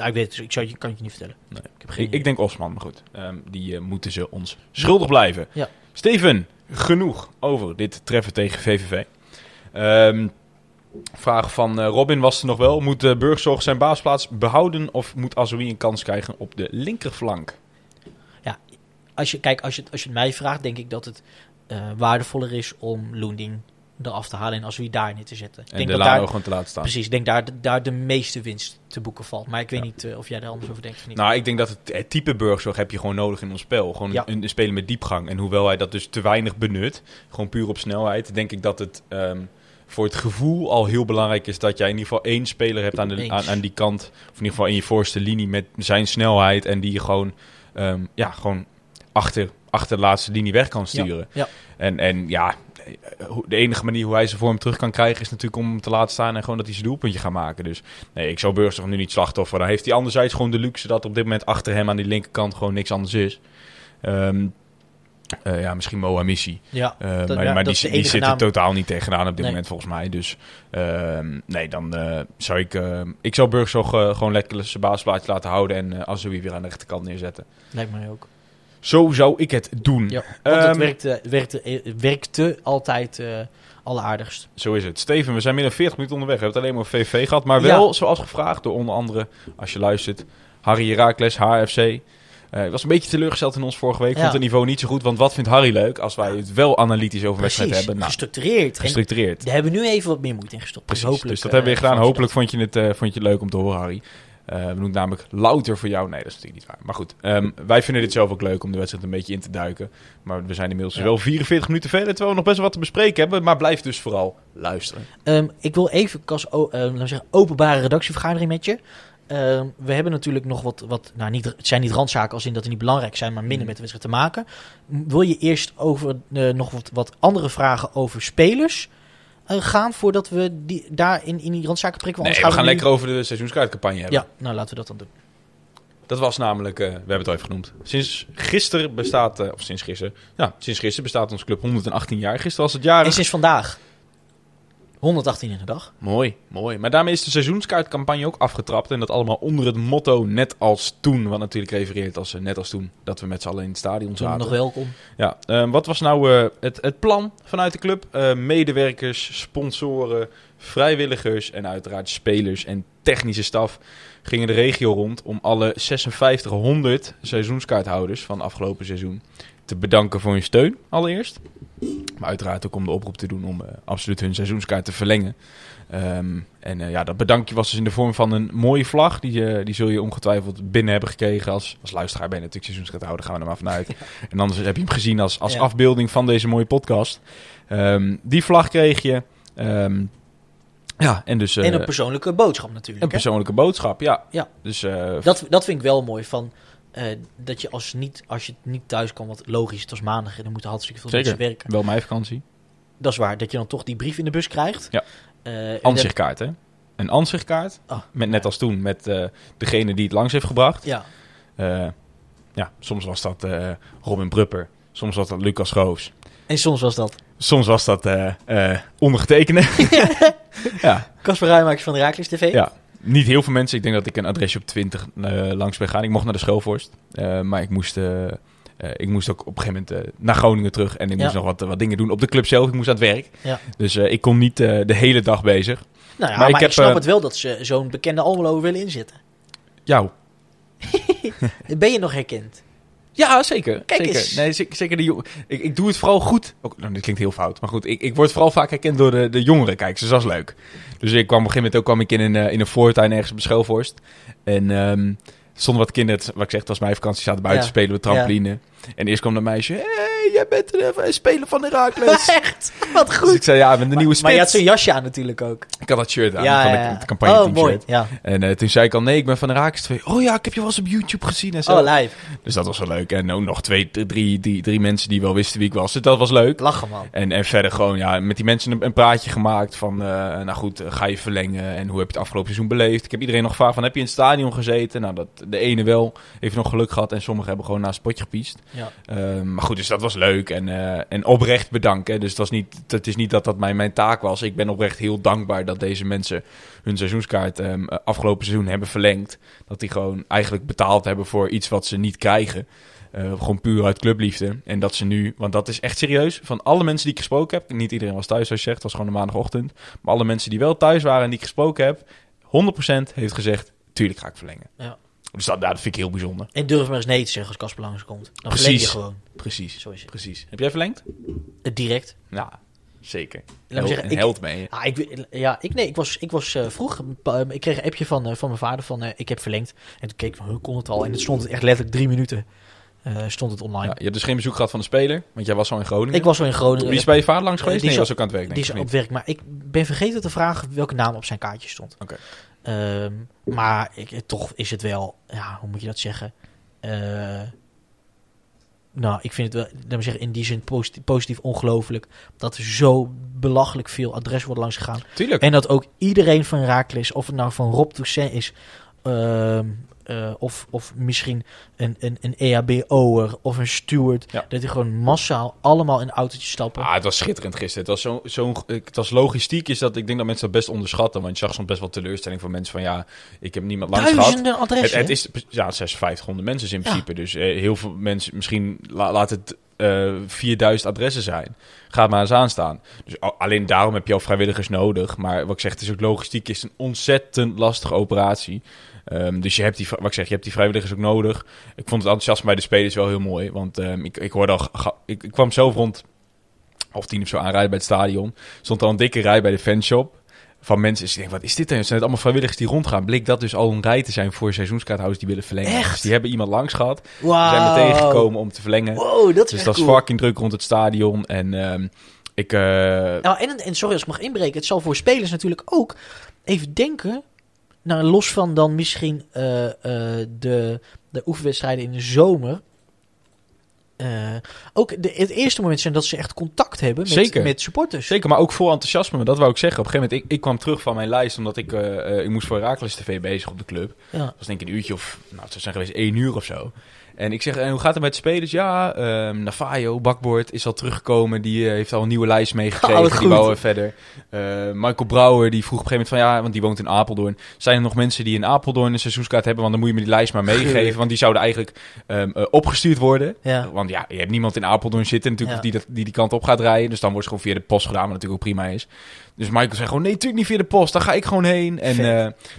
Ja, ik weet het, dus ik zou, je- kan het je niet vertellen. Nee. Ik heb geen Ik, ik denk Osman, maar goed. Ehm, die eh, moeten ze ons schuldig blijven. Ja. Steven, genoeg over dit treffen tegen VVV. Ehm, vraag van eh, Robin was er nog wel. Moet uh, Burgzorg zijn baasplaats behouden of moet Azoui een kans krijgen op de linkerflank? als je, kijk, als je, het- als je het mij vraagt, denk ik dat het eh, waardevoller is om Loending eraf te halen en als we daar neer te zetten. Ik En denk de dat daar, gewoon te laten staan. precies, ik denk daar, de- daar de meeste winst te boeken valt. Maar ik weet Ja. niet eh, of jij daar anders over denkt of niet. Nou, ik denk dat het, het type Burgzorg heb je gewoon nodig in ons spel. Gewoon Ja. een, een speler met diepgang. En hoewel hij dat dus te weinig benut, gewoon puur op snelheid, denk ik dat het ehm, voor het gevoel al heel belangrijk is dat jij in ieder geval één speler hebt aan, de, aan, aan die kant. Of in ieder geval in je voorste linie met zijn snelheid. En die je gewoon, ehm, ja, gewoon achter, achter de laatste linie weg kan sturen. Ja. En, en ja, de enige manier hoe hij zijn vorm terug kan krijgen is natuurlijk om hem te laten staan en gewoon dat hij zijn doelpuntje gaat maken. Dus nee, ik zou Burgzorg nu niet slachtoffer. Dan heeft hij anderzijds gewoon de luxe dat op dit moment achter hem aan die linkerkant gewoon niks anders is. Ehm, eh, ja, misschien Mohamissi. Ja, Uh, Dat- maar ja, maar die, zit er naam. totaal niet tegenaan op dit Nee. moment volgens mij. Dus ehm, nee, dan eh, zou ik... eh, ik zou Burgzorg eh, gewoon lekker zijn basisplaatje laten houden en Azoui weer aan de rechterkant neerzetten. lijkt mij ook. Zo zou ik het doen. Ja, want het Ehm, werkte, werkte, eh, werkte altijd eh alleraardigst. Zo is het. Steven, we zijn meer dan 40 minuten onderweg. We hebben het alleen maar over VV gehad. Maar wel, Ja. zoals gevraagd door onder andere, als je luistert, Harry Herakles, HFC. Eh, ik was een beetje teleurgesteld in ons vorige week. Ja. vond het niveau niet zo goed. Want wat vindt Harry leuk als wij het wel analytisch over wedstrijd hebben? Nou, gestructureerd. En gestructureerd. daar hebben we nu even wat meer moeite in gestopt. Precies, hopelijk, dus dat hebben we gedaan. Hopelijk vond je, het, vond je het leuk om te horen, Harry. Eh, we doen namelijk louter voor jou. Nee, dat is natuurlijk niet waar. Maar goed, ehm, wij vinden dit zelf ook leuk om de wedstrijd een beetje in te duiken. Maar we zijn inmiddels Ja. wel 44 minuten verder, terwijl we nog best wel wat te bespreken hebben. Maar blijf dus vooral luisteren. Ehm, ik wil even, o- eh, zeggen, openbare redactievergadering met je. Ehm, we hebben natuurlijk nog wat, wat nou niet, het zijn niet randzaken als in dat die niet belangrijk zijn, maar minder Mm. met de wedstrijd te maken. Wil je eerst over eh, nog wat, wat andere vragen over spelers gaan voordat we die, daar in, in die randzaken prikken? Nee, we gaan nu- lekker over de seizoenskaartcampagne hebben. Ja, nou laten we dat dan doen. Dat was namelijk, eh, we hebben het al even genoemd. Sinds gisteren bestaat, eh, of sinds gisteren, ja, sinds gisteren bestaat onze club 118 jaar. Gisteren was het jaar. En sinds vandaag 118 in de dag. Mooi, mooi. Maar daarmee is de seizoenskaartcampagne ook afgetrapt. En dat allemaal onder het motto net als toen. Wat natuurlijk refereert als eh, net als toen. Dat we met z'n allen in het stadion Toen zaten. nog welkom. Ja, eh, wat was nou eh, het, het plan vanuit de club? Eh, medewerkers, sponsoren, vrijwilligers en uiteraard spelers en technische staf gingen de regio rond om alle 5600 seizoenskaarthouders van afgelopen seizoen te bedanken voor hun steun allereerst. Maar uiteraard ook om de oproep te doen om eh, absoluut hun seizoenskaart te verlengen. Ehm, en eh, ja, dat bedankje was dus in de vorm van een mooie vlag. Die, eh, die zul je ongetwijfeld binnen hebben gekregen. Als, als luisteraar ben je natuurlijk seizoenskaarthouder, gaan we er maar vanuit. En anders heb je hem gezien als, als Ja. afbeelding van deze mooie podcast. Ehm, die vlag kreeg je. Ehm, ja, en dus en een persoonlijke boodschap natuurlijk. een hè? persoonlijke boodschap. Ja, Ja. Dus Dat, dat vind ik wel mooi van. Eh, dat je als, niet, als je niet thuis kan, wat logisch, het was maandag en dan moeten hartstikke veel Zeker. mensen werken. wel mijn vakantie. Dat is waar, dat je dan toch die brief in de bus krijgt. Ja. En Ansichtkaart, hè? Een ansichtkaart. Ah, Met, net als toen, met eh, degene die het langs heeft gebracht. ja, ja, soms was dat Robin Brupper. Soms was dat Lucas Goos. en soms was dat Soms was dat ondergetekende. ja, Casper Rijmakers van de Raakles TV. ja, niet heel veel mensen. Ik denk dat ik een adresje op 20 eh, langs ben gaan. Ik mocht naar de Schoolvorst. eh, maar ik moest, eh, ik moest ook op een gegeven moment naar Groningen terug. En ik Ja. moest nog wat, wat dingen doen op de club zelf. Ik moest aan het werk. Ja. Dus ik kon niet de hele dag bezig. Nou ja, Maar maar, ik heb, snap het wel dat ze zo'n bekende Almelo willen inzetten. Jou. Ben je nog herkend? Ja, zeker. Kijk zeker. eens. Nee, zeker, de jong- ik, ik doe het vooral goed. Ook, nou, dit klinkt heel fout, maar goed. Ik, ik word vooral vaak herkend door de, de jongeren kijkers. Dus dat is leuk. Dus ik kwam op een gegeven moment ook kwam ik in een, eh, in een voortuin ergens op de Schelvorst. En ehm stonden wat kinderen, wat ik zeg, het was mijn vakantie, zaten buiten Ja. spelen de trampoline. En eerst kwam een meisje, hé, hey, jij bent een eh, speler van Herakles. Echt? Wat dus goed. ik zei, ja, ben de nieuwe Maar je had spits. zo'n jasje aan natuurlijk ook. Ik had dat shirt aan, ja, van ja, de, het campagne Oh, mooi. Ja. En eh, toen zei ik al, nee, ik ben van Herakles 2. Oh ja, ik heb je wel eens op YouTube gezien en zo. Oh, live. Dus dat was wel leuk. En ook nog twee, drie, drie, drie mensen die wel wisten wie ik was. Dus dat was leuk. Lachen, man. En, en verder gewoon ja, met die mensen een, een praatje gemaakt van... eh, nou goed, ga je verlengen? En hoe heb je het afgelopen seizoen beleefd? Ik heb iedereen nog gevraagd van, heb je in het stadion gezeten? Nou, dat, de ene wel, heeft nog geluk gehad. En sommigen hebben gewoon naar een spotje gepiest. Ja. Ehm, maar goed, dus dat was leuk. En, eh, en oprecht bedanken. Dus het, was niet, het is niet dat dat mijn, mijn taak was. Ik ben oprecht heel dankbaar dat deze mensen hun seizoenskaart eh, afgelopen seizoen hebben verlengd. Dat die gewoon eigenlijk betaald hebben voor iets wat ze niet krijgen. Eh, gewoon puur uit clubliefde. En dat ze nu, want dat is echt serieus. Van alle mensen die ik gesproken heb, niet iedereen was thuis zoals je zegt, het was gewoon een maandagochtend. Maar alle mensen die wel thuis waren en die ik gesproken heb, 100% heeft gezegd, tuurlijk ga ik verlengen. Ja. Dus dat, dat vind ik heel bijzonder. En durf maar eens nee te zeggen als Casper langskomt. Dan Precies. verleng je gewoon. Precies. Zo is het. Precies. Heb jij verlengd? Het direct. Ja, zeker. Laat me Held- zeggen, een ik- held je. Ah, ik, ja, ik, nee, ik was, ik was eh, vroeg. eh, Ik kreeg een appje van, eh, van mijn vader van eh, ik heb verlengd. En toen keek ik van, hoe kon het al? En het stond echt letterlijk drie minuten. eh, stond het online. Ja, je hebt dus geen bezoek gehad van de speler, want jij was al in Groningen. Ik was zo in Groningen. Die is bij je vader langs Eh, geweest? die Nee, was ook aan het werk, Die is op werk, maar ik ben vergeten te vragen welke naam op zijn kaartje stond. Oké. Ehm, maar ik, toch is het wel, ja, hoe moet je dat zeggen? Eh, nou, ik vind het wel, laat me zeggen, in die zin positief, positief ongelooflijk. Dat er zo belachelijk veel adres wordt langs gegaan. Tuurlijk. En dat ook iedereen van Raakles, of het nou van Rob Toussaint is, ehm, eh, of, of misschien een, een, een EHBO'er of een steward, Ja. dat die gewoon massaal allemaal in een autootje stappen. Ah, het was schitterend gisteren. Het was, zo, zo'n, het was logistiek, is dat, ik denk dat mensen dat best onderschatten. Want je zag soms best wel teleurstelling van mensen van, ja, ik heb niemand langs gehad. Duizenden Het, adressen. het is ja, 5600 mensen is in Ja. principe. Dus eh, heel veel mensen, misschien la- laat het eh 4000 adressen zijn. Ga maar eens aanstaan. Dus al- alleen daarom heb je al vrijwilligers nodig. Maar wat ik zeg, het is ook logistiek is een ontzettend lastige operatie. Ehm, dus je hebt die, wat ik zeg, je hebt die vrijwilligers ook nodig. Ik vond het enthousiasme bij de spelers wel heel mooi. Want ehm, ik, ik hoorde al, ga- ik, ik kwam zelf rond half tien of zo aanrijden bij het stadion. Stond al een dikke rij bij de fanshop van mensen. Ik denk, wat is dit dan? Zijn het allemaal vrijwilligers die rondgaan? Bleek dat dus al een rij te zijn voor seizoenskaarthouders die willen verlengen. Echt? Dus die hebben iemand langs gehad. Die Wauw. zijn meteen gekomen om te verlengen. Wow, dat is dus dat is fucking druk rond het stadion. En ehm, ik... eh, Nou, en, en sorry als ik mag inbreken, het zal voor spelers natuurlijk ook even denken. Nou, los van dan misschien eh, eh, de, de oefenwedstrijden in de zomer. eh, ook de, het eerste moment zijn dat ze echt contact hebben met, Zeker. met supporters. Zeker, maar ook vol enthousiasme. Dat wou ik zeggen. Op een gegeven moment, ik, ik kwam terug van mijn lijst, omdat ik, ik moest voor Herakles TV bezig op de club. Ja. Dat was denk ik een uurtje of, nou het zou zijn geweest één uur of zo. En ik zeg, en hoe gaat het met de spelers? Ja, ehm Navajo, Bakboord, is al teruggekomen. Die eh, heeft al een nieuwe lijst Oh, meegekregen. wat die eh, verder. Eh, Michael Brouwer, die vroeg op een gegeven moment van, ja, want die woont in Apeldoorn. Zijn er nog mensen die in Apeldoorn een seizoenskaart hebben? Want dan moet je me die lijst maar meegeven. Want die zouden eigenlijk ehm, eh, opgestuurd worden. Ja. Want ja, je hebt niemand in Apeldoorn zitten natuurlijk Ja. die, dat, die die kant op gaat rijden. Dus dan wordt het gewoon via de post gedaan, wat natuurlijk ook prima is. Dus Michael zei gewoon, nee, natuurlijk niet via de post. Daar ga ik gewoon heen. En,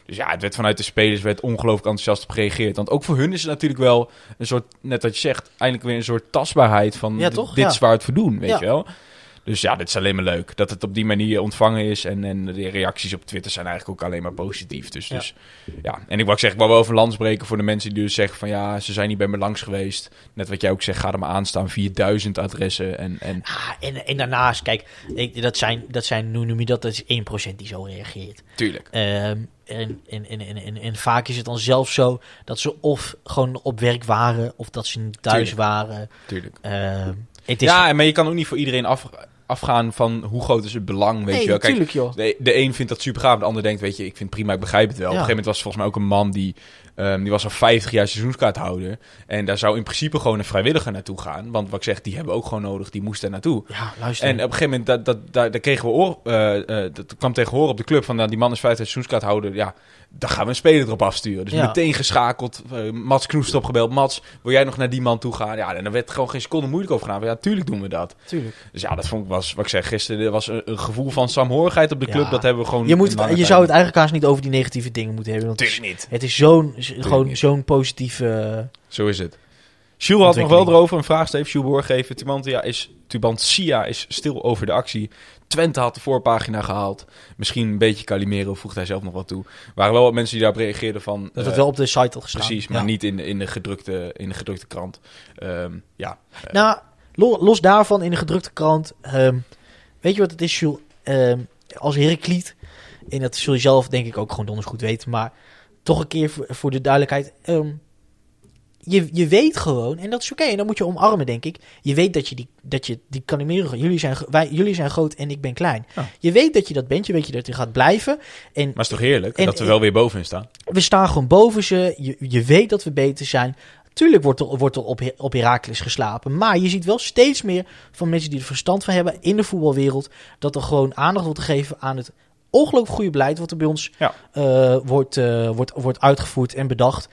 dus ja, het werd vanuit de spelers werd ongelooflijk enthousiast op gereageerd. Want ook voor hun is het natuurlijk wel een soort, net wat je zegt, eindelijk weer een soort tastbaarheid van Ja, toch? dit Ja. is waar het voor doen, weet Ja. je wel. Dus ja, dit is alleen maar leuk. Dat het op die manier ontvangen is. En, en de reacties op Twitter zijn eigenlijk ook alleen maar positief. Dus Ja. dus, ja. en ik wou zeggen, ik wou wel over lans breken voor de mensen die dus zeggen van ja, ze zijn niet bij me langs geweest. Net wat jij ook zegt, ga er maar aan staan. 4000 adressen. En, en Ah, en, en daarnaast, kijk, ik, dat, zijn, dat zijn, noem je dat? Dat is 1% die zo reageert. tuurlijk. Ehm, en, en, en, en, en, en vaak is het dan zelfs zo dat ze of gewoon op werk waren, of dat ze niet thuis Tuurlijk. waren. tuurlijk. Ehm, het is, Ja, maar je kan ook niet voor iedereen af, afgaan van hoe groot is het belang, weet nee, je wel. Kijk, natuurlijk joh. de, de een vindt dat super gaaf, de ander denkt, weet je, ik vind het prima, ik begrijp het wel. Ja. Op een gegeven moment was er volgens mij ook een man die, ehm, die was al 50 jaar seizoenskaarthouder. En daar zou in principe gewoon een vrijwilliger naartoe gaan. Want wat ik zeg, die hebben we ook gewoon nodig, die moest daar naartoe. Ja, luister. En op een gegeven moment, dat, dat, daar, daar kregen we oor, eh, eh, dat kwam tegen horen op de club van, nou, die man is 50 jaar seizoenskaarthouder, ja, dan gaan we een speler erop afsturen. Dus Ja. meteen geschakeld, eh, Mats Knoest opgebeld, Mats, wil jij nog naar die man toe gaan? Ja, en dan werd gewoon geen seconde moeilijk over gedaan. Ja, tuurlijk doen we dat. Tuurlijk. Dus ja, dat vond ik, was, wat ik zei gisteren, er was een, een gevoel van saamhorigheid op de club, Ja. dat hebben we gewoon... Je, moet, je zou het eigenlijk haast niet over die negatieve dingen moeten hebben. Want het is, Tuurlijk niet. het is zo'n gewoon zo'n positieve... Zo is het. Jules had nog wel erover een vraag, Steve. Jules Boorgeven. Tubantia is, Tubantia is stil over de actie. Twente had de voorpagina gehaald. Misschien een beetje Calimero, voegt hij zelf nog wat toe. Er waren wel wat mensen die daarop reageerden van... dat eh, het wel op de site had gestaan. Precies, maar Ja. niet in de, in, de gedrukte, in de gedrukte krant. Ehm, ja, Nou, lo- los daarvan in de gedrukte krant. ehm, weet je wat het is, Jules? Ehm, als Herakliet, en dat zul je zelf denk ik ook gewoon donders goed weten, maar toch een keer voor, voor de duidelijkheid. ehm, je, je weet gewoon, en dat is oké, en dat moet je omarmen, denk ik. Je weet dat je die, dat je die Calimero, jullie zijn, wij, jullie zijn groot en ik ben klein. Ja. Je weet dat je dat bent, je weet je dat je gaat blijven. En maar het is toch heerlijk En- dat we wel weer bovenin staan. we staan gewoon boven ze. Je, je weet dat we beter zijn. Tuurlijk wordt er, wordt er op, op Heracles geslapen. Maar je ziet wel steeds meer van mensen die er verstand van hebben in de voetbalwereld. Dat er gewoon aandacht wordt gegeven aan het ongelooflijk goede beleid. Wat er bij ons Ja. eh, wordt, eh, wordt, wordt uitgevoerd en bedacht.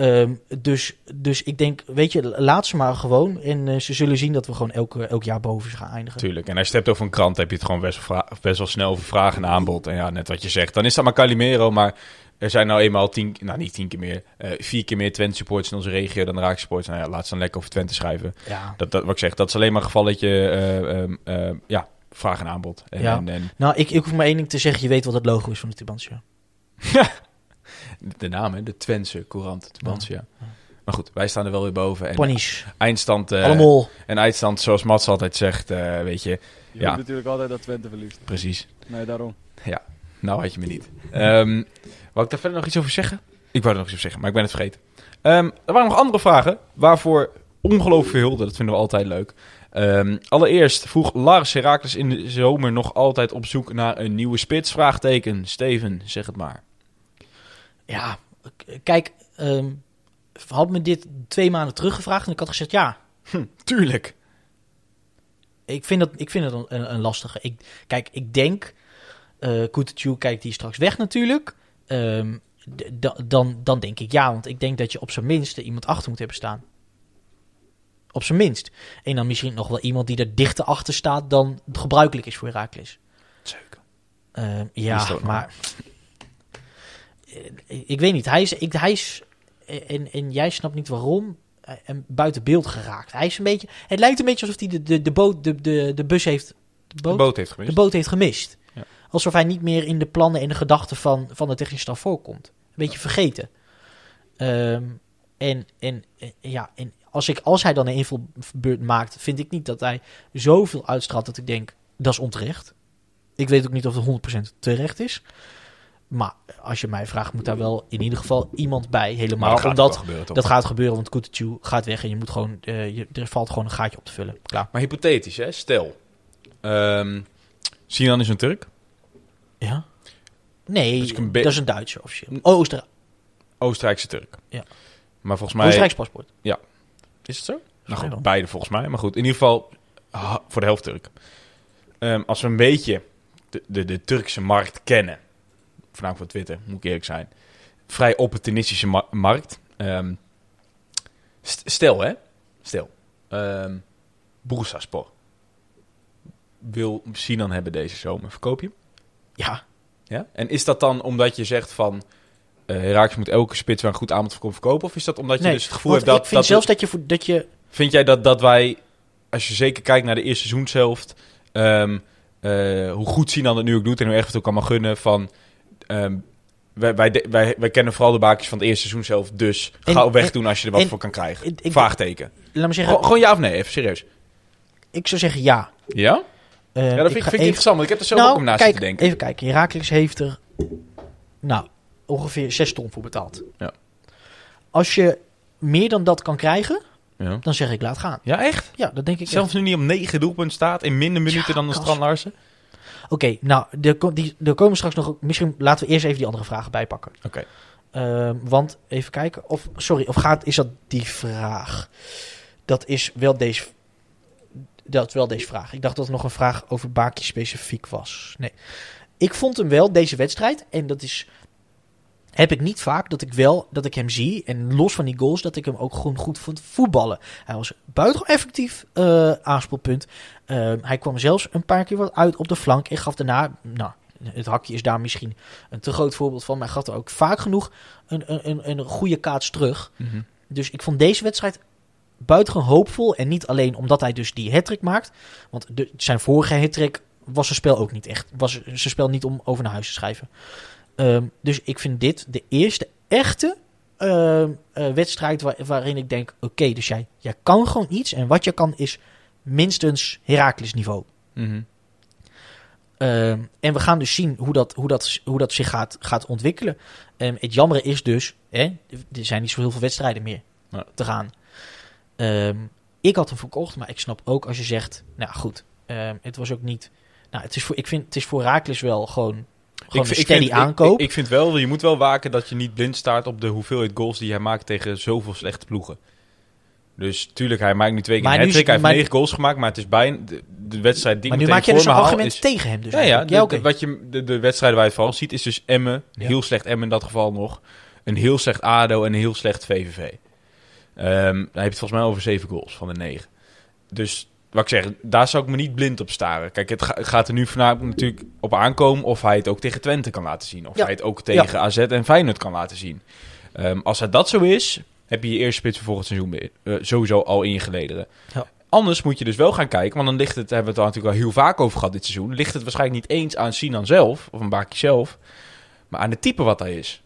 Ehm, dus, dus ik denk, weet je, laat ze maar gewoon. En eh, ze zullen zien dat we gewoon elk, elk jaar boven ze gaan eindigen. Tuurlijk. En als je het hebt over een krant, heb je het gewoon best wel, best wel snel over vraag en aanbod. En ja, net wat je zegt. Dan is dat maar Calimero, maar er zijn nou eenmaal tien, nou niet tien keer meer, eh, vier keer meer Twente supporters in onze regio dan Raak supporters. Nou ja, laat ze dan lekker over Twente schrijven. Ja. Dat, dat, wat ik zeg, dat is alleen maar een gevalletje, eh, ja, vraag en aanbod. En, Ja. en, en Nou, ik, ik hoef maar één ding te zeggen. Je weet wat het logo is van de Tubantia. de naam, hè, de Twentse Courant, Tubantia. Maar goed, wij staan er wel weer boven. En Panies. eindstand, eh, Allemaal. en eindstand, zoals Mats altijd zegt, eh, weet je, Je Ja. natuurlijk altijd dat Twente verliest. precies. Nee, daarom. Nou had je me niet. Ehm wou ik daar verder nog iets over zeggen? Ik wou er nog iets over zeggen, maar ik ben het vergeten. Ehm, er waren nog andere vragen, waarvoor ongelooflijk veel hulde. Dat vinden we altijd leuk. Ehm, allereerst vroeg Lars Herakles in de zomer nog altijd op zoek naar een nieuwe spits? Vraagteken. Steven, zeg het maar. Ja, kijk, ehm had me dit twee maanden teruggevraagd en ik had gezegd ja. Tuurlijk. Ik vind, dat, ik vind het een, lastige. Ik, kijk, ik denk, eh Koetetjoe kijkt die straks weg natuurlijk. Da- dan, dan denk ik ja, want ik denk dat je op zijn minst er iemand achter moet hebben staan. Op zijn minst. En dan misschien nog wel iemand die er dichter achter staat dan gebruikelijk is voor Herakles. Zeker. Ehm, ja, dat maar... Ik weet niet. Hij is... Ik, hij is en, en jij snapt niet waarom. eh, En buiten beeld geraakt. Hij is een beetje... Het lijkt een beetje alsof hij de, de, de, boot, de, de, de bus heeft... De boot, De boot heeft de gemist. boot heeft gemist. Ja. Alsof hij niet meer in de plannen en de gedachten van, van de technische staf voorkomt. Een beetje vergeten. Ehm, en, en, eh, ja, en als, ik, als hij dan een invalbeurt maakt, vind ik niet dat hij zoveel uitstraalt dat ik denk, dat is onterecht. Ik weet ook niet of het 100% terecht is. Maar als je mij vraagt, moet daar wel in ieder geval iemand bij. Helemaal dat gaat omdat gebeuren, dat gaat gebeuren, want Kutucu gaat weg en je moet gewoon, eh, je, er valt gewoon een gaatje op te vullen. Klaar. Maar hypothetisch, hè? Stel. ehm Sinan is een Turk. Ja? Nee, Dus dat is een Duitser officieel. Oh, Oostenrijk. Oostenrijkse Turk. Ja. Maar volgens mij... Oostenrijks paspoort. Is het zo? Nou goed, beide volgens mij. Maar goed, in ieder geval voor de helft Turk. Ehm, als we een beetje de, de, de Turkse markt kennen, voornamelijk van Twitter, moet ik eerlijk zijn, vrij opportunistische ma- markt. Ehm, st- stel hè, stel, um, Bursaspor wil Sinan hebben deze zomer. Verkoop je hem? Ja, Ja? En is dat dan omdat je zegt van... Herakles moet elke spits waar een goed aanbod voor komt verkopen? Of is dat omdat je nee. dus het gevoel hebt dat... ik vind dat zelfs dat je, dat je Vind jij dat, dat wij, als je zeker kijkt naar de eerste seizoenshelft, ehm eh, hoe goed Sinan het nu ook doet en hoe erg het ook allemaal gunnen, van ehm, wij, wij, wij, wij kennen vooral de baakjes van het eerste seizoenshelft, dus En- gauw en- wegdoen als je er wat en- voor kan krijgen. ik- ik- Vraagteken. laat me zeggen, Gewoon, gewoon ja of nee, even serieus. ik zou zeggen ja. Ja? Eh, Ja, dat vind ik, ga vind ik even- interessant, want ik heb er zelf nou, ook om naast kijk, te denken. Even kijken, Herakles heeft er nou, ongeveer 6 ton voor betaald. Ja. Als je meer dan dat kan krijgen, Ja. dan zeg ik laat gaan. ja, echt? Ja, dat denk ik Zelfs nu niet op negen doelpunten staat in minder minuten Ja, dan de Kas. Strand Larsen? Oké, nou, er, ko- die, er komen straks nog... Misschien laten we eerst even die andere vragen bijpakken. Oké. Ehm, want, even kijken. Of, sorry, of gaat, is dat die vraag? Dat is wel deze... Dat is wel deze vraag. Ik dacht dat er nog een vraag over Baki specifiek was. Nee. Ik vond hem wel, deze wedstrijd, en dat is... Heb ik niet vaak dat ik wel, dat ik hem zie. En los van die goals, dat ik hem ook gewoon goed vond voetballen. Hij was buitengewoon effectief eh aanspeelpunt. Ehm, hij kwam zelfs een paar keer wat uit op de flank. En gaf daarna, nou, het hakje is daar misschien een te groot voorbeeld van. Maar hij gaf er ook vaak genoeg een, een, een, een goede kaats terug. Mhm. Dus ik vond deze wedstrijd buitengewoon hoopvol. En niet alleen omdat hij dus die hat maakt. Want de, zijn vorige hat was zijn spel ook niet echt. Was zijn spel niet om over naar huis te schrijven. Ehm, dus ik vind dit de eerste echte ehm, eh, wedstrijd waar- waarin ik denk... Oké, dus jij, jij kan gewoon iets. En wat je kan is minstens Heracles niveau. Mhm. Ehm, en we gaan dus zien hoe dat, hoe dat, hoe dat zich gaat, gaat ontwikkelen. Ehm, het jammere is dus, hè, er zijn niet zo heel veel wedstrijden meer Ja. te gaan. Ik had hem verkocht, maar ik snap ook als je zegt, nou goed, het was ook niet. Nou, het is voor, ik vind het is voor Raakles wel gewoon, gewoon vind- een steady vind- aankoop. Ik, ik vind wel, je moet wel waken dat je niet blind staart op de hoeveelheid goals die hij maakt tegen zoveel slechte ploegen. Dus tuurlijk, hij maakt nu twee keer een Hij heeft maar- negen goals gemaakt, maar het is bijna de, de wedstrijd die maar ik nu meteen maak je dus een argument is- tegen hem. Dus ja, ja, de, de- wat je, de, de wedstrijden waar je het vooral ziet is dus Emmen, Ja. heel slecht Emmen in dat geval nog, een heel slecht ADO en een heel slecht VVV. Ehm dan heb je het volgens mij over zeven goals van de negen. Dus wat ik zeg, daar zou ik me niet blind op staren. Kijk, het, ga- het gaat er nu vanavond natuurlijk op aankomen of hij het ook tegen Twente kan laten zien. Of Ja. hij het ook tegen AZ en Feyenoord kan laten zien. Ehm, als dat zo is, heb je je eerste spits voor volgend seizoen eh, sowieso al in je gelederen. Ja. Anders moet je dus wel gaan kijken, want dan ligt het, hebben we het er natuurlijk al heel vaak over gehad dit seizoen, ligt het waarschijnlijk niet eens aan Sinan zelf, of een Baki zelf, maar aan het type wat hij is.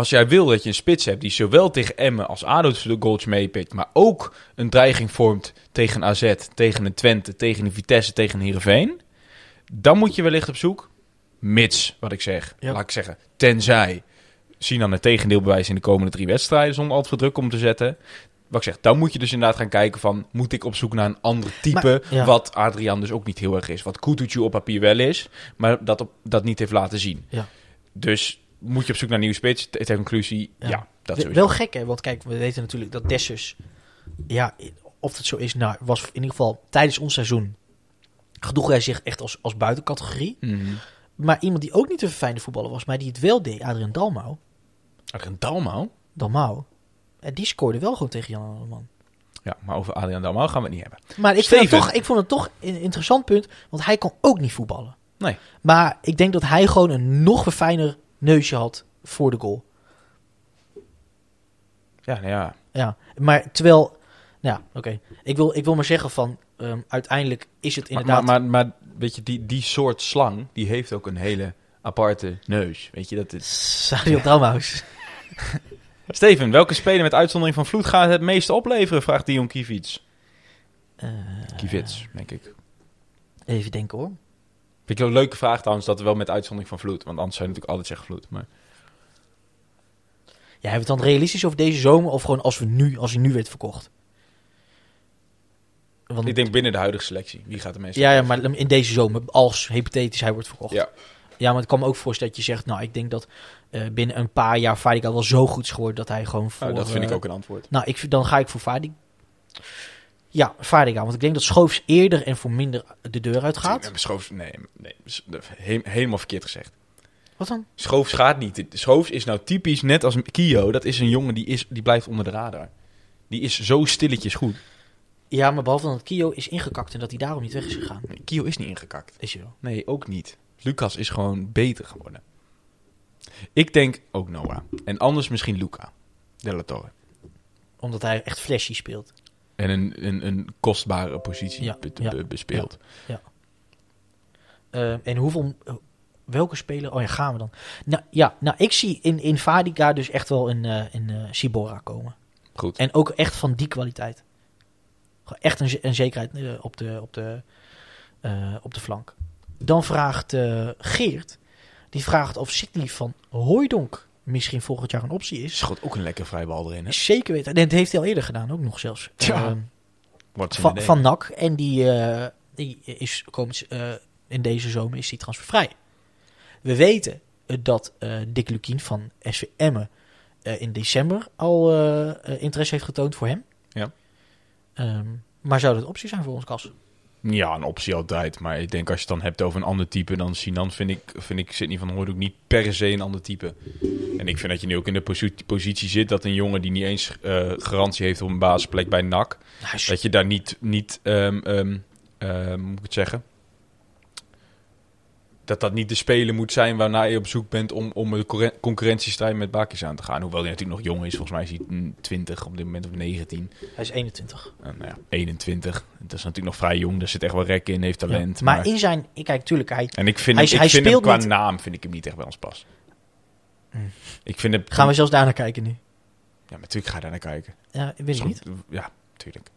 Als jij wil dat je een spits hebt die zowel tegen Emmen als ADO de goals meepikt, maar ook een dreiging vormt tegen AZ, tegen een Twente, tegen een Vitesse, tegen een Heerenveen, dan moet je wellicht op zoek, mits, wat ik zeg, Ja. laat ik zeggen, tenzij Sinan het tegendeel bewijst in de komende drie wedstrijden zonder al te druk om te zetten. Wat ik zeg, dan moet je dus inderdaad gaan kijken van, moet ik op zoek naar een ander type, Maar, ja. wat Adriaan dus ook niet heel erg is. Wat Kutucu op papier wel is, maar dat, op, dat niet heeft laten zien. Ja. Dus moet je op zoek naar een nieuwe spits. Ter conclusie, ja, Ja. dat sowieso. Wel gek, hè? Want kijk, we weten natuurlijk dat Dessus... Ja, of het zo is, nou, was in ieder geval tijdens ons seizoen... gedroeg hij zich echt als, als buitencategorie. Mhm. Maar iemand die ook niet een verfijnde voetballer was, maar die het wel deed, Adrian Dalmau. Adriaan Dalmau? Dalmau. En die scoorde wel gewoon tegen Jan Alleman. Ja, maar over Adriaan Dalmau gaan we het niet hebben. Maar ik, vind het toch, ik vond het toch een interessant punt, want hij kon ook niet voetballen. Nee. Maar ik denk dat hij gewoon een nog verfijner neusje had voor de goal. Ja, nou ja. Ja, maar terwijl... Nou ja, oké. Ik, wil, ik wil maar zeggen van... ehm, uiteindelijk is het inderdaad... maar, maar, maar weet je, die, die soort slang, die heeft ook een hele aparte neus. Weet je, dat is... Sadio Dalmau's. Steven, welke speler met uitzondering van Vloed gaat het meeste opleveren? Vraagt Dion Kivits. Eh, Kivits, denk ik. even denken hoor. Vind ik een leuke vraag trouwens, dat wel met uitzondering van Vloed. Want anders zou je natuurlijk altijd zeggen Vloed. Maar Ja, hebben we het dan realistisch over deze zomer of gewoon als we nu, als hij nu werd verkocht? Want, ik denk binnen de huidige selectie. Wie gaat er meest ja, ja, maar in deze zomer, als hypothetisch hij wordt verkocht. Ja. Ja, maar het kan me ook voorstellen dat je zegt, nou, ik denk dat eh, binnen een paar jaar Vaardiga wel zo goed is geworden dat hij gewoon voor... Nou, dat vind ik eh, ook een antwoord. Nou, ik, dan ga ik voor Vaardiga. Ja, Vaardiga, want ik denk dat Schoofs eerder en voor minder de deur uitgaat. Nee, Schoofs, nee, nee he- helemaal verkeerd gezegd. Wat dan? Schoofs gaat niet. Schoofs is nou typisch, net als Kio, dat is een jongen die, is, die blijft onder de radar. Die is zo stilletjes goed. Ja, maar behalve dat Kio is ingekakt en dat hij daarom niet weg is gegaan. Nee, Kio is niet ingekakt. Is hij wel. Nee, ook niet. Lucas is gewoon beter geworden. Ik denk ook Noah. En anders misschien Luca. Della Torre. Omdat hij echt flashy speelt. En een, een, een kostbare positie Ja, be- ja, be- bespeelt. Eh, en hoeveel... Welke speler? Oh ja, gaan we dan. Nou ja, nou ik zie in, in Vaardiga dus echt wel een, eh een eh, Sibora komen. Goed. En ook echt van die kwaliteit. Echt een, ze- een zekerheid eh, op, de, op, de, eh, op de flank. Dan vraagt eh, Geert, die vraagt of Sidney van Hooijdonk misschien volgend jaar een optie is. Schot ook een lekker vrijbal erin. Hè? Zeker weten. En dat heeft hij al eerder gedaan, ook nog zelfs. Ja. Ehm, van, van NAC. En die, eh, die is komend, eh, in deze zomer is die transfervrij. We weten eh, dat Dick Lukien van SV Emmen eh, in december al interesse heeft getoond voor hem. Ja. Ehm, maar zou dat een optie zijn voor ons, Kas? Ja, een optie altijd. Maar ik denk als je het dan hebt over een ander type dan Sinan, vind ik, vind ik Sidney van Hooydonk niet per se een ander type. En ik vind dat je nu ook in de posi- positie zit dat een jongen die niet eens eh, garantie heeft op een basisplek bij NAC, dat je daar niet, niet ehm, ehm, ehm, moet ik het zeggen? Dat dat niet de speler moet zijn waarna je op zoek bent om, om een concurren- concurrentiestrijd met Bakis aan te gaan. Hoewel hij natuurlijk nog jong is, volgens mij is hij mm, 20 op dit moment of 19. hij is 21. En, nou ja, 21. Dat is natuurlijk nog vrij jong. Daar zit echt wel rek in, heeft talent. Ja, maar, in zijn... Ik kijk, natuurlijk, hij... En ik vind, Hij- hem, ik vind hem qua niet- naam vind ik hem niet echt bij ons pas. Mm. Ik vind het... Gaan we zelfs daar naar kijken nu? Ja, natuurlijk ga je daar naar kijken. Ja, weet ik niet. Ja, natuurlijk.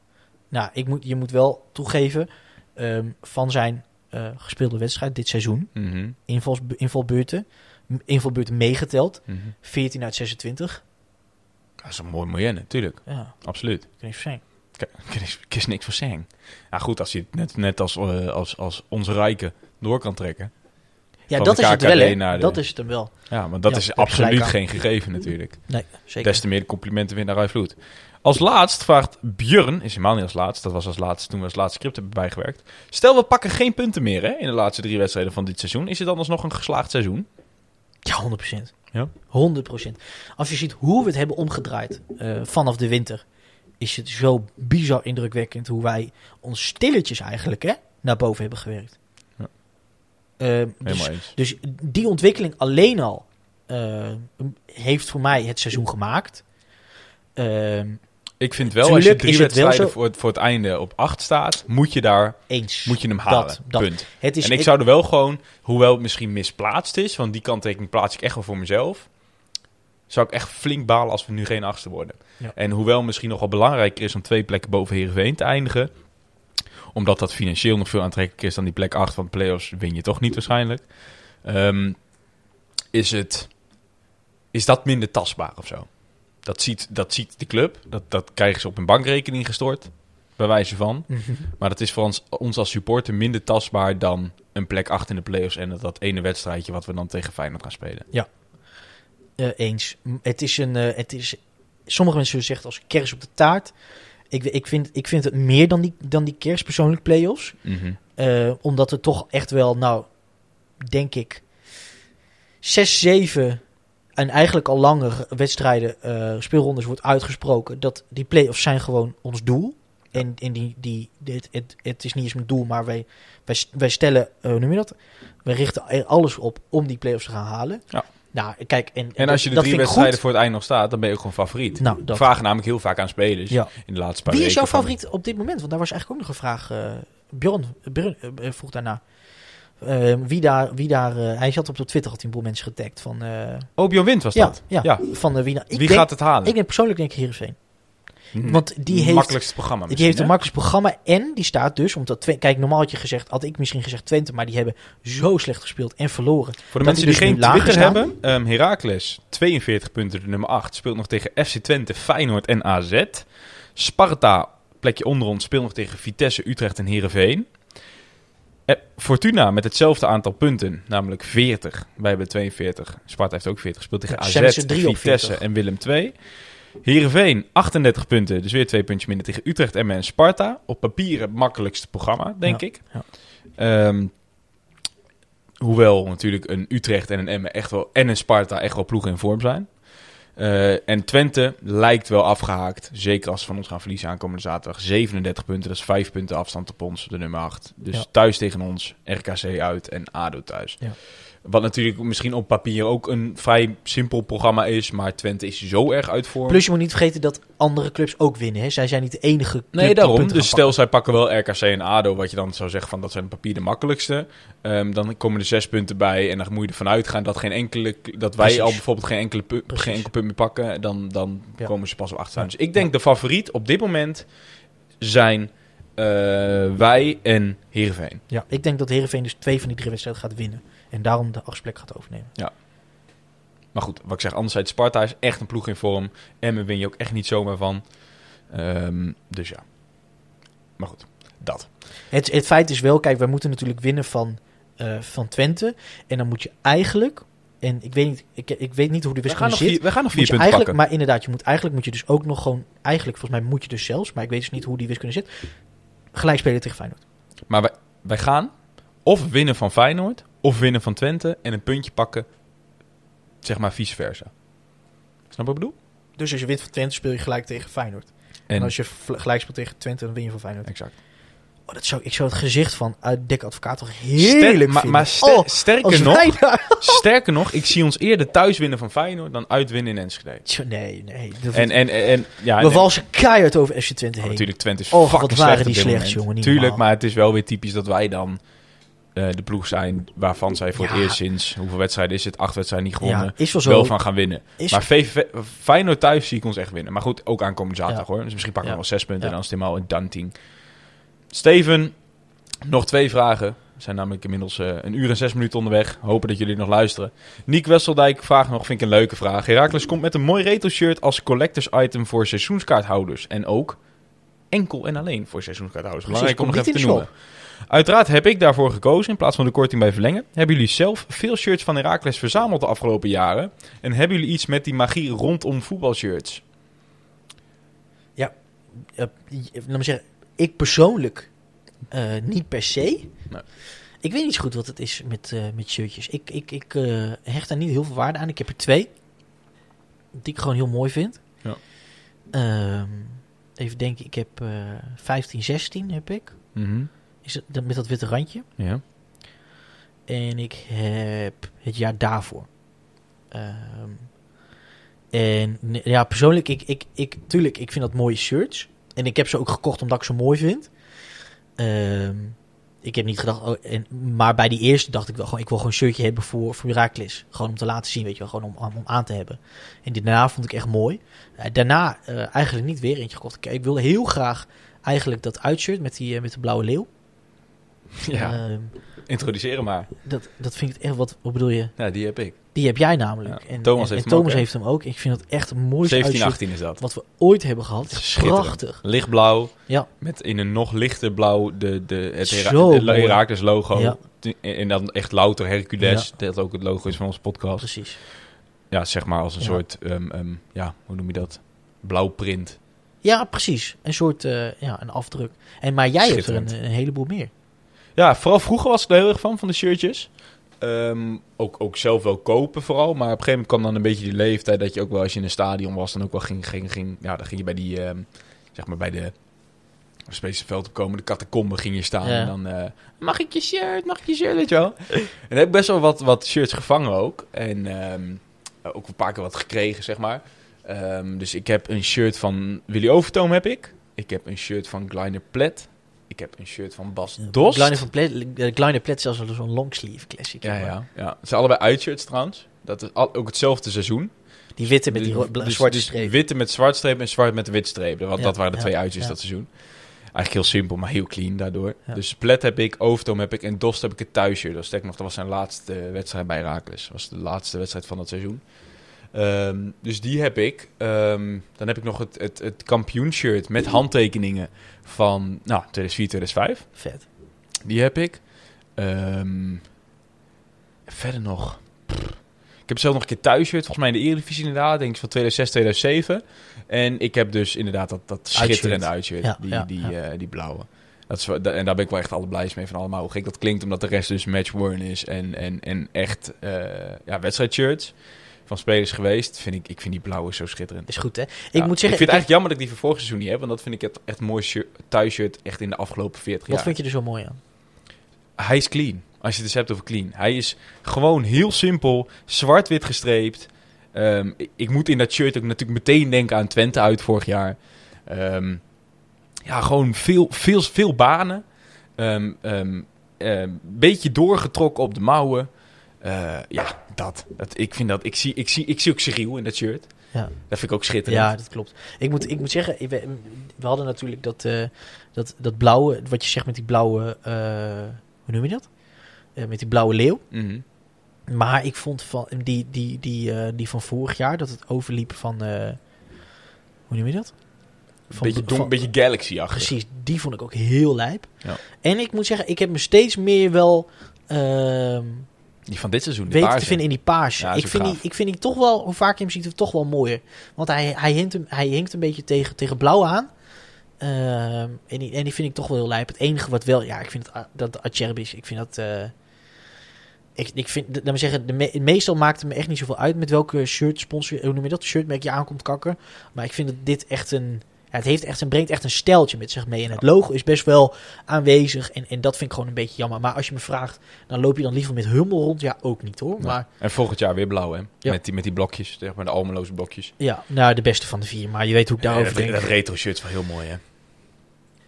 Nou, ik moet, je moet wel toegeven, ehm, van zijn eh, gespeelde wedstrijd dit seizoen, Mhm, invals, invalbeurten, invalbeurten meegeteld, mhm. 14 uit 26. Dat is een mooi moyenne, natuurlijk. Ja, Absoluut. ik zijn. Ik is, ik is niks voor zeggen. Ja, goed, als je het net, net als, eh, als, als onze rijke door kan trekken. Ja, dat is het wel, de- Dat is het hem wel. Ja, maar dat Ja, is absoluut geen gegeven natuurlijk. Nee, zeker. Des te meer complimenten weer naar Rai Vloed. Als laatst vraagt Björn, is helemaal niet als laatst, dat was als laatst toen we als laatste script hebben bijgewerkt. Stel we pakken geen punten meer hè, in de laatste drie wedstrijden van dit seizoen. Is het dan alsnog een geslaagd seizoen? Ja, 100%. Ja. 100%. Als je ziet hoe we het hebben omgedraaid eh, vanaf de winter, is het zo bizar indrukwekkend hoe wij ons stilletjes eigenlijk hè, naar boven hebben gewerkt. Ja. Eh, dus, eens. dus die ontwikkeling alleen al eh, heeft voor mij het seizoen gemaakt. Ehm, Ik vind wel, als je drie wedstrijden voor het, voor het einde op acht staat, moet je, daar, eens. moet je hem halen. Dat, dat. Punt. Het is, en ik het- zou er wel gewoon, hoewel het misschien misplaatst is, want die kanttekening plaats ik echt wel voor mezelf, zou ik echt flink balen als we nu geen achtste worden. Ja. En hoewel misschien nog wel belangrijker is om twee plekken boven Heerenveen te eindigen, omdat dat financieel nog veel aantrekkelijker is dan die plek 8 van de play-offs, win je toch niet waarschijnlijk. Ehm, is, het, is dat minder tastbaar of zo? Dat ziet, dat ziet de club, dat, dat krijgen ze op een bankrekening gestort, bij wijze van. Mhm. Maar dat is voor ons, ons als supporter minder tastbaar dan een plek 8 in de play-offs en dat, dat ene wedstrijdje wat we dan tegen Feyenoord gaan spelen. Eh, eens. Het is een. eh, het is, sommige mensen zullen zeggen als kers op de taart. Ik, ik, vind, ik vind het meer dan die, dan die kers persoonlijk play-offs. Eh, omdat er toch echt wel, nou, denk ik, zes, zeven en eigenlijk al langer wedstrijden, eh, speelrondes wordt uitgesproken dat die play-offs zijn gewoon ons doel. En, en die, die, dit, het, het is niet eens mijn doel, maar wij, wij, wij stellen, eh, hoe noem je dat? Wij richten er alles op om die play-offs te gaan halen. Ja. Nou, kijk, en, En als je de drie wedstrijden voor het eind nog staat, dan ben je ook gewoon favoriet. Nou, dat. Vragen namelijk heel vaak aan spelers Ja. in de laatste paar Wie is jouw van- favoriet op dit moment? Want daar was eigenlijk ook nog een vraag. eh Bjorn, Bjorn vroeg daarna. Eh, wie daar, wie daar eh, hij zat op de Twitter, had hij een boel mensen getagd. Van, eh, Oh, Bjorn Wind was ja, dat? ja, Ja. van eh, wie, nou, ik Wie denk, gaat het halen? Ik denk persoonlijk denk ik Heerenveen. Want die heeft, makkelijkste programma die heeft een hè? makkelijk programma. En die staat dus, omdat kijk, normaal had je gezegd, had ik misschien gezegd Twente, maar die hebben zo slecht gespeeld en verloren. Voor de mensen die die dus geen Twitter staan. hebben, ehm Heracles 42 punten, de nummer 8, speelt nog tegen FC Twente, Feyenoord en AZ. Sparta, plekje onder ons, speelt nog tegen Vitesse, Utrecht en Heerenveen. Eh, Fortuna met hetzelfde aantal punten, namelijk 40. Wij hebben 42. Sparta heeft ook 40. Speelt tegen Ja, AZ, Vitesse 40. en Willem II. Heerenveen 38 punten, dus weer twee puntjes minder tegen Utrecht, Emmen en Sparta. Op papier het makkelijkste programma, denk Ja, ik. ja. Ehm, hoewel natuurlijk een Utrecht en een Emmen echt wel, en een Sparta echt wel ploegen in vorm zijn. Eh, en Twente lijkt wel afgehaakt. Zeker als ze van ons gaan verliezen aankomende zaterdag. 37 punten, dat is 5 punten afstand op ons, de nummer 8. Dus Ja. thuis tegen ons, RKC uit en ADO thuis. Ja. Wat natuurlijk misschien op papier ook een vrij simpel programma is. Maar Twente is zo erg uit vorm. Plus je moet niet vergeten dat andere clubs ook winnen. Hè? Zij zijn niet de enige club Nee, daarom. Dus stel, zij pakken wel RKC en ADO, wat je dan zou zeggen van dat zijn op papier de makkelijkste. Ehm, dan komen er zes punten bij en dan moet je ervan uitgaan dat, geen enkele, dat wij Precies. al bijvoorbeeld geen, enkele pu- geen enkel punt meer pakken. Dan, dan Ja. komen ze pas op acht staan. Ja. Dus ik denk de favoriet op dit moment zijn eh, wij en Heerenveen. Ja, ik denk dat Heerenveen dus twee van die drie wedstrijden gaat winnen. En daarom de achtste gaat overnemen. Maar goed, wat ik zeg, anderzijds Sparta is echt een ploeg in vorm. Emmen win je ook echt niet zomaar van. Ehm, dus ja. Maar goed, dat. Het, het feit is wel, kijk, wij moeten natuurlijk winnen van, eh, van Twente. En dan moet je eigenlijk, en ik weet niet, ik, ik weet niet hoe de gaan wiskunde zit. vier, we gaan nog vier punten pakken. maar inderdaad, je moet eigenlijk moet je dus ook nog gewoon, eigenlijk volgens mij moet je dus zelfs, maar ik weet dus niet hoe die wiskunde zit, gelijk spelen tegen Feyenoord. Maar wij, wij gaan of winnen van Feyenoord, of winnen van Twente en een puntje pakken, zeg maar vice versa. Snap wat ik bedoel? Dus als je wint van Twente, speel je gelijk tegen Feyenoord. En, En, als je gelijk speelt tegen Twente, dan win je van Feyenoord. exact. Oh, dat zou, ik zou het gezicht van uit Dick Advocaat toch Ster- heerlijk maar, vinden. maar ster- Oh, sterker, nog, sterker nog, ik zie ons eerder thuis winnen van Feyenoord dan uitwinnen in Enschede. Nee, nee. En, en, en, ja, we en- walsen keihard over FC Twente heen. natuurlijk Twente is fucking wat waren die slecht, jongen, niet Tuurlijk, normaal. maar het is wel weer typisch dat wij dan eh, de ploeg zijn waarvan zij voor Ja. het eerst sinds hoeveel wedstrijden is het? Acht wedstrijden niet gewonnen. ja, is wel zo. wel van gaan winnen. is, Maar VV, Feyenoord thuis zie ik ons echt winnen. Maar goed, ook aankomende zaterdag Ja. hoor. Dus misschien pakken we wel zes punten Ja. en dan is het helemaal een team. Steven, nog twee vragen. We zijn namelijk inmiddels eh, een uur en zes minuten onderweg. Hopen dat jullie nog luisteren. Niek Wesseldijk vraagt nog, vind ik een leuke vraag. Herakles komt met een mooi retro shirt als collectors item voor seizoenskaarthouders. En ook enkel en alleen voor seizoenskaarthouders. Belangrijk om nog even te noemen. Uiteraard heb ik daarvoor gekozen in plaats van de korting bij verlengen. Hebben jullie zelf veel shirts van Herakles verzameld de afgelopen jaren? En hebben jullie iets met die magie rondom voetbalshirts? eh, laat me zeggen, ik persoonlijk eh, niet per se. Nee. Ik weet niet zo goed wat het is met, eh, met shirtjes. Ik, ik, ik hecht daar niet heel veel waarde aan. Ik heb er twee. Die ik gewoon heel mooi vind. Ja. Ehm, even denken, ik heb eh 15, 16 heb ik. Is het, met dat witte randje. Ja. En ik heb het jaar daarvoor. Ehm, en ja, persoonlijk, ik, ik, ik, tuurlijk, ik vind dat mooie shirts. En ik heb ze ook gekocht omdat ik ze mooi vind. Ehm, ik heb niet gedacht, oh, en, maar bij die eerste dacht ik wel gewoon, ik wil gewoon een shirtje hebben voor, voor Heracles. Gewoon om te laten zien, weet je wel, gewoon om, om, om aan te hebben. En die daarna vond ik echt mooi. Eh, daarna eh, eigenlijk niet weer eentje gekocht. Ik, ik wilde heel graag eigenlijk dat uitshirt met, die, eh, met de blauwe leeuw. Ja. Ehm, Introduceren maar. dat, dat vind ik echt, wat, wat bedoel je? Ja, die heb ik. Die heb jij namelijk. Ja, En Thomas en, heeft en hem ook, Thomas hè? heeft hem ook. Ik vind het echt mooi 17, uitshirt 18 is dat. wat we ooit hebben gehad. Prachtig. Lichtblauw. Ja. Met in een nog lichter blauw de, de, het Hera- het logo. Ja. En dan echt louter Hercules. Dat ook het logo is van onze podcast. Precies. Ja, zeg maar als een soort, ehm, ehm, ja, hoe noem je dat? Blauw print. Ja, precies. Een soort eh, ja, een afdruk. En, maar jij hebt er een heleboel meer. Ja, vooral vroeger was ik er heel erg van, van de shirtjes. Ehm, ook, ook zelf wel kopen vooral. Maar op een gegeven moment kwam dan een beetje die leeftijd dat je ook wel als je in een stadion was, dan ook wel ging, ging, ging ja, dan ging je bij die, ehm, zeg maar bij de Space opkomen, de catacombe ging je staan Ja. en dan, eh, mag ik je shirt, mag ik je shirt, weet je wel. en ik heb best wel wat, wat shirts gevangen ook. En ehm, ook een paar keer wat gekregen, zeg maar. Ehm, dus ik heb een shirt van Willy Overtoom heb ik. Ik heb een shirt van Kleiner Plet. Ik heb een shirt van Bas Dost. Kleine van Plet, Kleine Plet zelfs zo'n longsleeve classic. Ja, ja, ja. Het zijn allebei uitshirts trouwens. Dat is al, ook hetzelfde seizoen. Die witte met die bla- Dus- zwarte dus streep. Witte met zwart streep en zwart met de wit streep. Want Ja, dat waren de ja, twee uitjes ja. dat seizoen. Eigenlijk heel simpel, maar heel clean daardoor. Dus Plet heb ik, Overtoom heb ik en Dost heb ik het thuisshirt. Dat, sterk nog, dat was zijn laatste wedstrijd bij Herakles. Dat was de laatste wedstrijd van dat seizoen. Ehm, dus die heb ik. Ehm, dan heb ik nog het, het, het kampioenshirt met handtekeningen van nou, 2004, 2005. Vet. Die heb ik. Ehm, verder nog. Pff. Ik heb zelf nog een keer thuisshirt. Volgens mij in de Eredivisie inderdaad. Denk ik van 2006, 2007. En ik heb dus inderdaad dat, dat schitterende uitshirt. Ja, die, ja, die, ja. eh, die blauwe. Dat is, en daar ben ik wel echt allerblijst mee van allemaal. Hoe gek dat klinkt, omdat de rest dus match-worn is. En, en, en echt eh ja, wedstrijdshirts van spelers geweest. Vind ik, ik vind die blauwe zo schitterend. Is goed, hè? Ik Ja, moet zeggen... ik vind het eigenlijk jammer dat ik die van vorig seizoen niet heb. Want dat vind ik het echt mooi shirt, thuisshirt echt in de afgelopen 40 Wat jaar. vind je er zo mooi aan? Hij is clean. Als je het dus hebt over clean. Hij is gewoon heel simpel, zwart-wit gestreept. Ehm, ik, ik moet in dat shirt ook natuurlijk meteen denken aan Twente uit vorig jaar. Ehm, ja, gewoon veel, veel, veel banen. Een beetje doorgetrokken op de mouwen. Eh, ja, dat. dat. Ik vind dat. Ik zie, ik zie, ik zie ook Cyril in dat shirt. Ja. Dat vind ik ook schitterend. Ja, dat klopt. Ik moet, ik moet zeggen, we, we hadden natuurlijk dat, eh, dat, dat blauwe, wat je zegt met die blauwe, eh, hoe noem je dat? Met die blauwe leeuw. Mhm. Maar ik vond van die, die, die, die van vorig jaar, dat het overliep van, hoe noem je dat? Van- beetje, don, van- beetje Galaxy-achtig. Precies, die vond ik ook heel lijp. Ja. En ik moet zeggen, ik heb me steeds meer wel ehm Die van dit seizoen. die weten te vinden in die paarse. Ja, dat ik, vind die, ik vind die toch wel, hoe vaak je hem ziet, het toch wel mooier. Want hij, hij, hinkt, hem, hij hinkt een beetje tegen, tegen blauw aan. Ehm, en, die, en die vind ik toch wel heel lijp. Het enige wat wel, ja, ik vind het, dat Acerbis, ik vind dat... eh, ik, ik vind, laat me zeggen, de me- meestal maakt het me echt niet zoveel uit met welke shirt sponsor, hoe noem je dat, shirtmerk je aankomt kakken. Maar ik vind dat dit echt een, ja, het heeft echt, het brengt echt een stijltje met zich mee. En het logo is best wel aanwezig en, en dat vind ik gewoon een beetje jammer. Maar als je me vraagt, dan loop je dan liever met Hummel rond? Ja, ook niet hoor. Ja. Maar En volgend jaar weer blauw, hè? Ja. Met, die, met die blokjes, zeg maar de almeloze blokjes. ja, nou de beste van de vier. Maar je weet hoe ik daarover dat, denk. dat retro shirt is wel heel mooi, hè?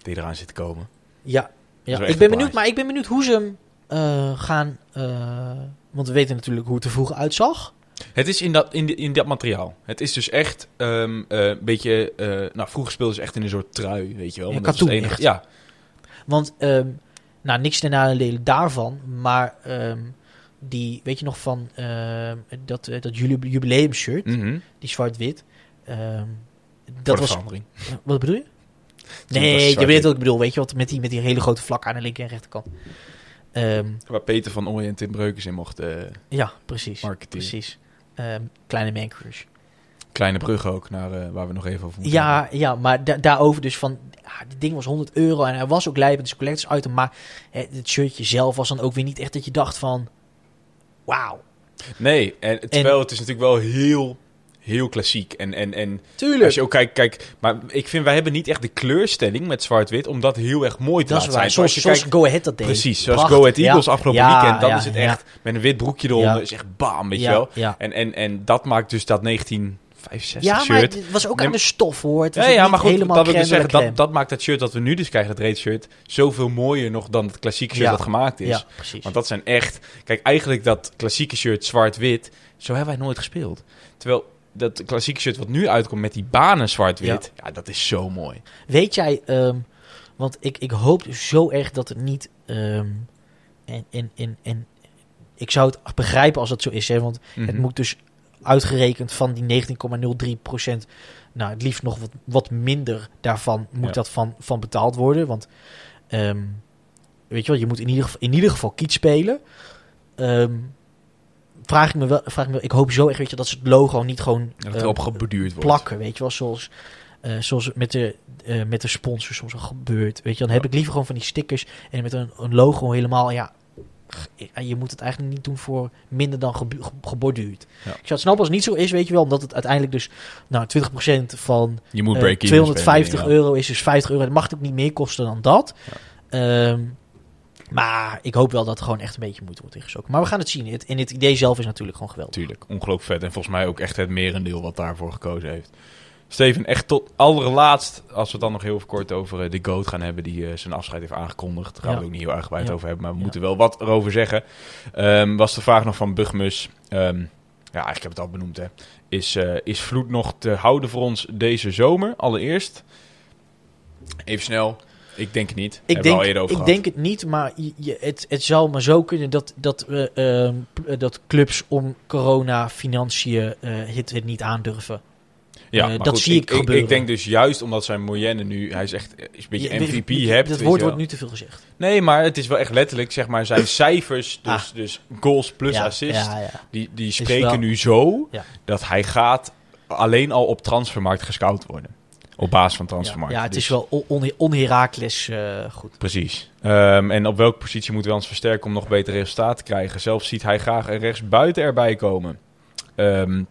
Die eraan zit te komen. Ja, ja. ik ben benieuwd, maar ik ben benieuwd hoe ze hem eh, gaan. eh, want we weten natuurlijk hoe het er vroeger uitzag. Het is in dat, in, in dat materiaal. Het is dus echt ehm, eh, een beetje... eh, nou, vroeger speelden ze echt in een soort trui, weet je wel. Ja, Want dat katoen enige-. Ja, Want, ehm, nou, niks ten nadele daarvan. Maar ehm, die, weet je nog van dat, eh, dat jubileumshirt, mhm. die zwart-wit. dat was. verandering. Wat bedoel je? Nee, je weet wat ik bedoel. Weet je wat met die, met die hele grote vlak aan de linker en rechterkant. Waar Peter van Ooyen en Tim Breukers in mocht eh ja, precies. marketing. Precies. Ehm, kleine man crush. Kleine brug ook, naar eh, waar we nog even over moeten Ja, ja maar da- daarover dus van... Ja, dit ding was 100 euro en hij was ook lijp. Het is collectors item. Maar hè, het shirtje zelf was dan ook weer niet echt dat je dacht van... Wauw. Nee, en, terwijl het is natuurlijk wel heel, heel klassiek. En, en, en Tuurlijk. als je ook kijkt, kijk, maar ik vind wij hebben niet echt de kleurstelling met zwart-wit om dat heel erg mooi te dat laten zijn. Zoals, Als je zoals kijkt, Go Ahead dat deed. precies, zoals Prachtig. Go Ahead Eagles Ja. afgelopen Ja, weekend, dan ja, is het ja. echt met een wit broekje eronder, Ja. is echt bam, weet ja, je wel. Ja, En, en, en dat maakt dus dat 1965 ja maar shirt. het was ook aan de stof hoor. Het was Ja, ja, maar goed, helemaal dat wil ik dus zeggen, dat, dat maakt dat shirt dat we nu dus krijgen, dat reed shirt, zoveel mooier nog dan het klassieke shirt Ja. dat gemaakt is. Ja, precies. Want dat zijn echt... Kijk, eigenlijk dat klassieke shirt zwart-wit, zo hebben wij nooit gespeeld. Terwijl dat klassieke shirt wat nu uitkomt met die banen zwart-wit, ja. dat is zo mooi. Weet jij, ehm, want ik, ik hoop zo erg dat het niet. ehm, en, en, en, en ik zou het begrijpen als dat zo is, hè, want het Mhm. moet dus uitgerekend van die 19,03%. Nou, het liefst nog wat, wat minder daarvan moet Ja. dat van, van betaald worden. Want ehm, weet je wel, je moet in ieder geval, in ieder geval kiet spelen. Vraag ik me wel, vraag ik, me, ik hoop zo erg weet je, dat ze het logo niet gewoon Dat ehm, erop geborduurd wordt. plakken, weet je wel, zoals, eh, zoals het met de, eh, met de sponsors soms al gebeurt, weet je, dan heb ik liever gewoon van die stickers en met een, een logo helemaal, ja, je moet het eigenlijk niet doen voor minder dan ge- geborduurd. Ja. Ik zou het snappen als het niet zo is, weet je wel, omdat het uiteindelijk dus, nou, 20% van Je moet eh, break-even 250 spelen, ja. euro is dus 50 euro, dat mag ook niet meer kosten dan dat. Ehm, maar ik hoop wel dat er gewoon echt een beetje moeite wordt ingestoken. Maar we gaan het zien. Het, en het idee zelf is natuurlijk gewoon geweldig. Tuurlijk, ongelooflijk vet. En volgens mij ook echt het merendeel wat daarvoor gekozen heeft. Steven, echt tot allerlaatst, als we het dan nog heel kort over eh, de GOAT gaan hebben, die eh, zijn afscheid heeft aangekondigd. Daar gaan we Ja. het ook niet heel uitgebreid Ja. over hebben, maar we Ja. moeten wel wat erover zeggen. Ehm, was de vraag nog van Bugmus. ehm, ja, ik heb het al benoemd, hè. Is, eh, is Vloed nog te houden voor ons deze zomer? Allereerst. Even snel. Ik denk het niet. Ik, al denk, over ik gehad. denk het niet, maar je, het, het zou maar zo kunnen dat, dat, eh, ehm, p- dat clubs om corona financiën eh, het, het niet aandurven. Ja, Eh, dat goed, zie ik ik, gebeuren. Ik denk dus juist omdat zijn moyenne nu... Hij is echt is een beetje Je- MVP hebt. Dat woord wel. wordt nu te veel gezegd. Nee, maar het is wel echt letterlijk, zeg maar, zijn cijfers, dus, Ah. dus goals plus ja, assist, Ja, die, die spreken wel- nu zo dat hij gaat alleen al op transfermarkt gescout worden. Op basis van transfermarkt. ja, het Dus- is wel on- on- on-Herakles eh, goed. Precies. Ehm, en op welke positie moeten we ons versterken om nog beter resultaat te krijgen? Zelf ziet hij graag een rechtsbuiten erbij komen. Ehm,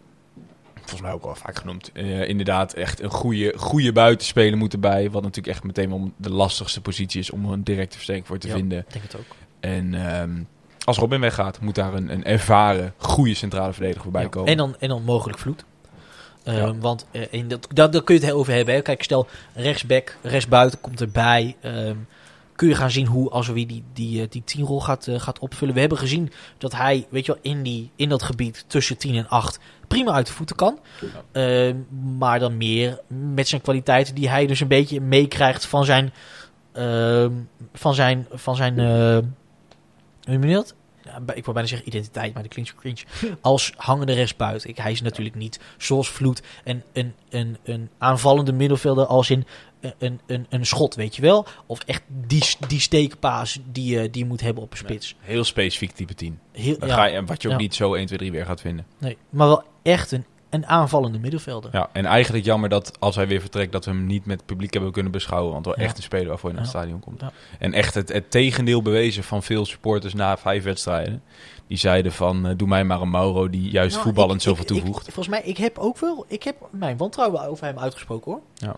volgens mij ook al vaak genoemd. Eh, inderdaad, echt een goede, goede buitenspeler moet erbij. Wat natuurlijk echt meteen wel de lastigste positie is om een directe versterking voor te Ja. vinden. Ik denk het ook. En ehm, als Robin weggaat, moet daar een, een ervaren, goede centrale verdediger voorbij Ja. komen. En, dan, en dan mogelijk vloed. Eh, Ja. Want eh, in dat, dat, daar kun je het over hebben. Hè. Kijk, stel rechtsback, rechtsbuiten komt erbij. Ehm, kun je gaan zien hoe Azoui die, die, eh, die teamrol gaat, eh, gaat opvullen. We hebben gezien dat hij, weet je wel, in, die, in dat gebied tussen 10 en 8 prima uit de voeten kan. Ehm, maar dan meer met zijn kwaliteiten die hij dus een beetje meekrijgt van zijn... ehm, van zijn, van zijn hoe noem je dat? Ik wil bijna zeggen identiteit, maar dat klinkt zo cringe. Als hangende rechtsbuiten. Ik, hij is natuurlijk niet zoals Vloed een, een, een, een aanvallende middenvelder als in een, een, een, een schot, weet je wel? Of echt die, die steekpaas die, je die je moet hebben op een spits. Heel specifiek type 10. Heel, ja, ga je, en wat je ook Ja. niet zo 1, 2, 3 weer gaat vinden. nee, maar wel echt een, een aanvallende middenvelder. Ja, en eigenlijk jammer dat als hij weer vertrekt, dat we hem niet met het publiek hebben kunnen beschouwen. Want wel Ja. echt een speler waarvoor je naar het Ja. stadion komt. Ja. En echt het, het tegendeel bewezen van veel supporters na vijf wedstrijden. Die zeiden van, eh, doe mij maar een Mauro die juist Nou, voetballend ik- zoveel ik- ik- toevoegt. volgens mij, ik heb ook wel, ik heb mijn wantrouwen over hem uitgesproken hoor. Ja.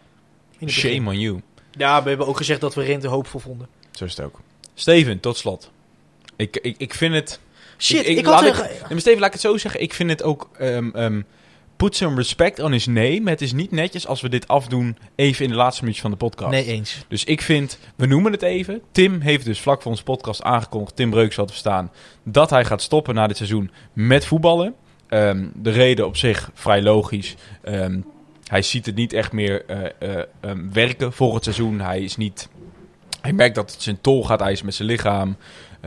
Shame on you. Ja, we hebben ook gezegd dat we Rente hoopvol vonden. Zo is het ook. Steven, tot slot. Ik, ik, ik vind het... Shit, ik, ik- had... laat er- Nee, maar Steven, laat ik het zo zeggen. Ik vind het ook... ehm ehm, put some respect on his name. Het is niet netjes als we dit afdoen even in de laatste minuutjes van de podcast. Nee, eens. Dus ik vind, we noemen het even. Tim heeft dus vlak voor onze podcast aangekondigd, Tim Breuks had verstaan, dat hij gaat stoppen na dit seizoen met voetballen. Ehm, de reden op zich vrij logisch. Ehm, hij ziet het niet echt meer eh, eh, ehm, werken voor het seizoen. Hij is niet. Hij merkt dat het zijn tol gaat eisen met zijn lichaam.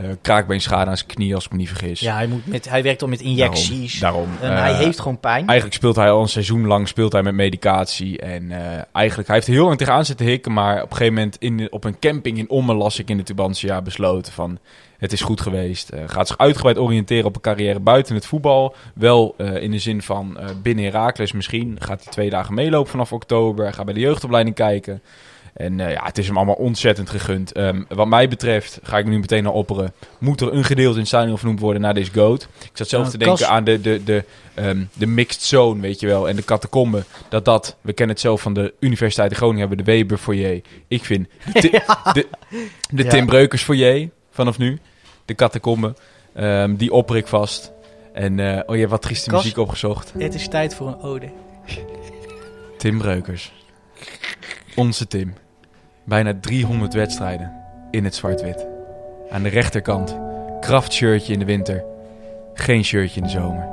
Eh kraakbeenschade aan zijn knie, als ik me niet vergis. Ja, hij, moet met, hij werkt al met injecties. Daarom. En eh, hij heeft gewoon pijn. Eigenlijk speelt hij al een seizoen lang speelt hij met medicatie. En eh, eigenlijk, hij heeft heel lang tegenaan zitten hikken. Maar op een gegeven moment in, op een camping in Ommen las ik in de Tubantia besloten van... Het is goed geweest. Eh, gaat zich uitgebreid oriënteren op een carrière buiten het voetbal. Wel eh, in de zin van eh, binnen Herakles misschien. Gaat hij twee dagen meelopen vanaf oktober. Gaat bij de jeugdopleiding kijken. En eh, ja, het is hem allemaal ontzettend gegund. Ehm, wat mij betreft, ga ik nu meteen naar opperen. Moet er een gedeelte in stadion vernoemd worden naar deze goat. Ik zat zelf te denken Kas- aan de, de, de, ehm, de mixed zone, weet je wel. En de catacombe. Dat dat, we kennen het zelf van de Universiteit in Groningen hebben, de Weber foyer. Ik vind de, de, de Ja. Tim Breukers foyer, vanaf nu. De catacombe. Ehm, die opper ik vast. En eh, oh, je hebt wat trieste Kas- muziek opgezocht. Het is tijd voor een ode. Tim Breukers. Onze Tim. Bijna 300 wedstrijden in het zwart-wit. Aan de rechterkant, kraftshirtje in de winter. Geen shirtje in de zomer.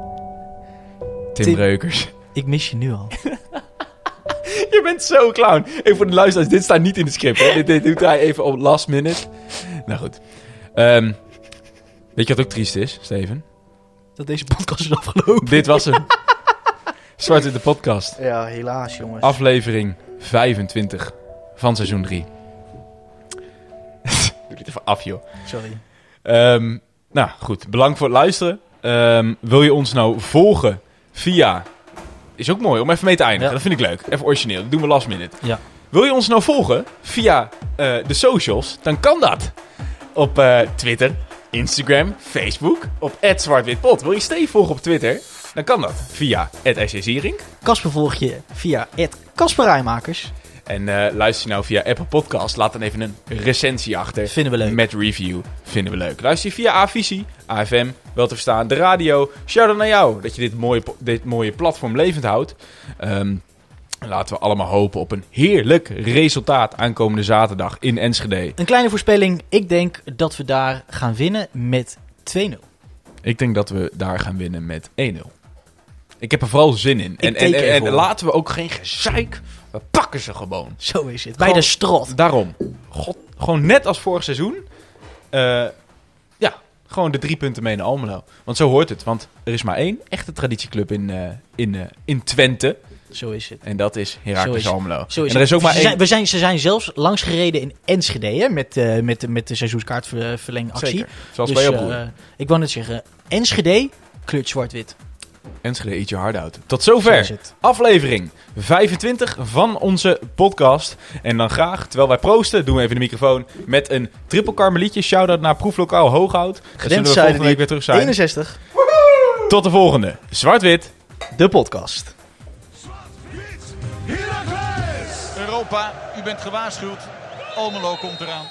Tim, Tim- Breukers. Ik mis je nu al. Je bent zo clown. Even voor de luisteraars, dit staat niet in het script. Hè? Dit, dit doet hij even op last minute. Nou goed. Ehm, weet je wat ook triest is, Steven? Dat deze podcast is afgelopen. Dit was hem. Zwart-wit de podcast. Ja, helaas jongens. Aflevering 25 van seizoen 3. Doe dit even af, joh. Sorry. Ehm, nou, goed. Bedankt voor het luisteren. Ehm, wil je ons nou volgen via... Is ook mooi om even mee te eindigen. Ja. Dat vind ik leuk. Even origineel. Dat doen we last minute. Ja. Wil je ons nou volgen via eh, de socials? Dan kan dat. Op eh, Twitter, Instagram, Facebook. Op @zwartwitpot. Wil je Steve volgen op Twitter? Dan kan dat via @sjzierink. Kasper volg je via het Kasperijmakers. En eh, luister je nou via Apple Podcast, laat dan even een recensie achter. Vinden we leuk. Met review. Vinden we leuk. Luister je via A-Visie, AFM, wel te verstaan, de radio. Shout-out naar jou dat je dit mooie, dit mooie platform levend houdt. Ehm, laten we allemaal hopen op een heerlijk resultaat aankomende zaterdag in Enschede. Een kleine voorspelling. Ik denk dat we daar gaan winnen met 2-0. Ik denk dat we daar gaan winnen met 1-0. Ik heb er vooral zin in. En, en, en, laten we ook geen gezeik. We pakken ze gewoon. Zo is het. Bij Gewoon- de strot. Daarom. God, gewoon net als vorig seizoen. Eh, ja, gewoon de drie punten mee naar Almelo. Want zo hoort het. Want er is maar één echte traditieclub in, eh, in, eh, in Twente. Zo is het. En dat is Heracles. Almelo. Zo is en er is het. ook maar ze, één... zijn, we zijn, ze zijn zelfs langs gereden in Enschede hè, met, eh, met, de- met de seizoenskaartverlengactie. Zeker. Zoals Dus, bij jouw broer. ik wou net zeggen, Enschede, kleurt zwart-wit. Enschede, eat your heart out. Tot zover aflevering 25 van onze podcast. En dan graag, terwijl wij proosten, doen we even de microfoon met een triple karmelietje. Shout-out naar Proeflokaal Hooghout. Dan zullen we volgende week weer terug zijn. 61, Tot de volgende. Zwart-wit. de podcast. Europa, u bent gewaarschuwd. Almelo komt eraan.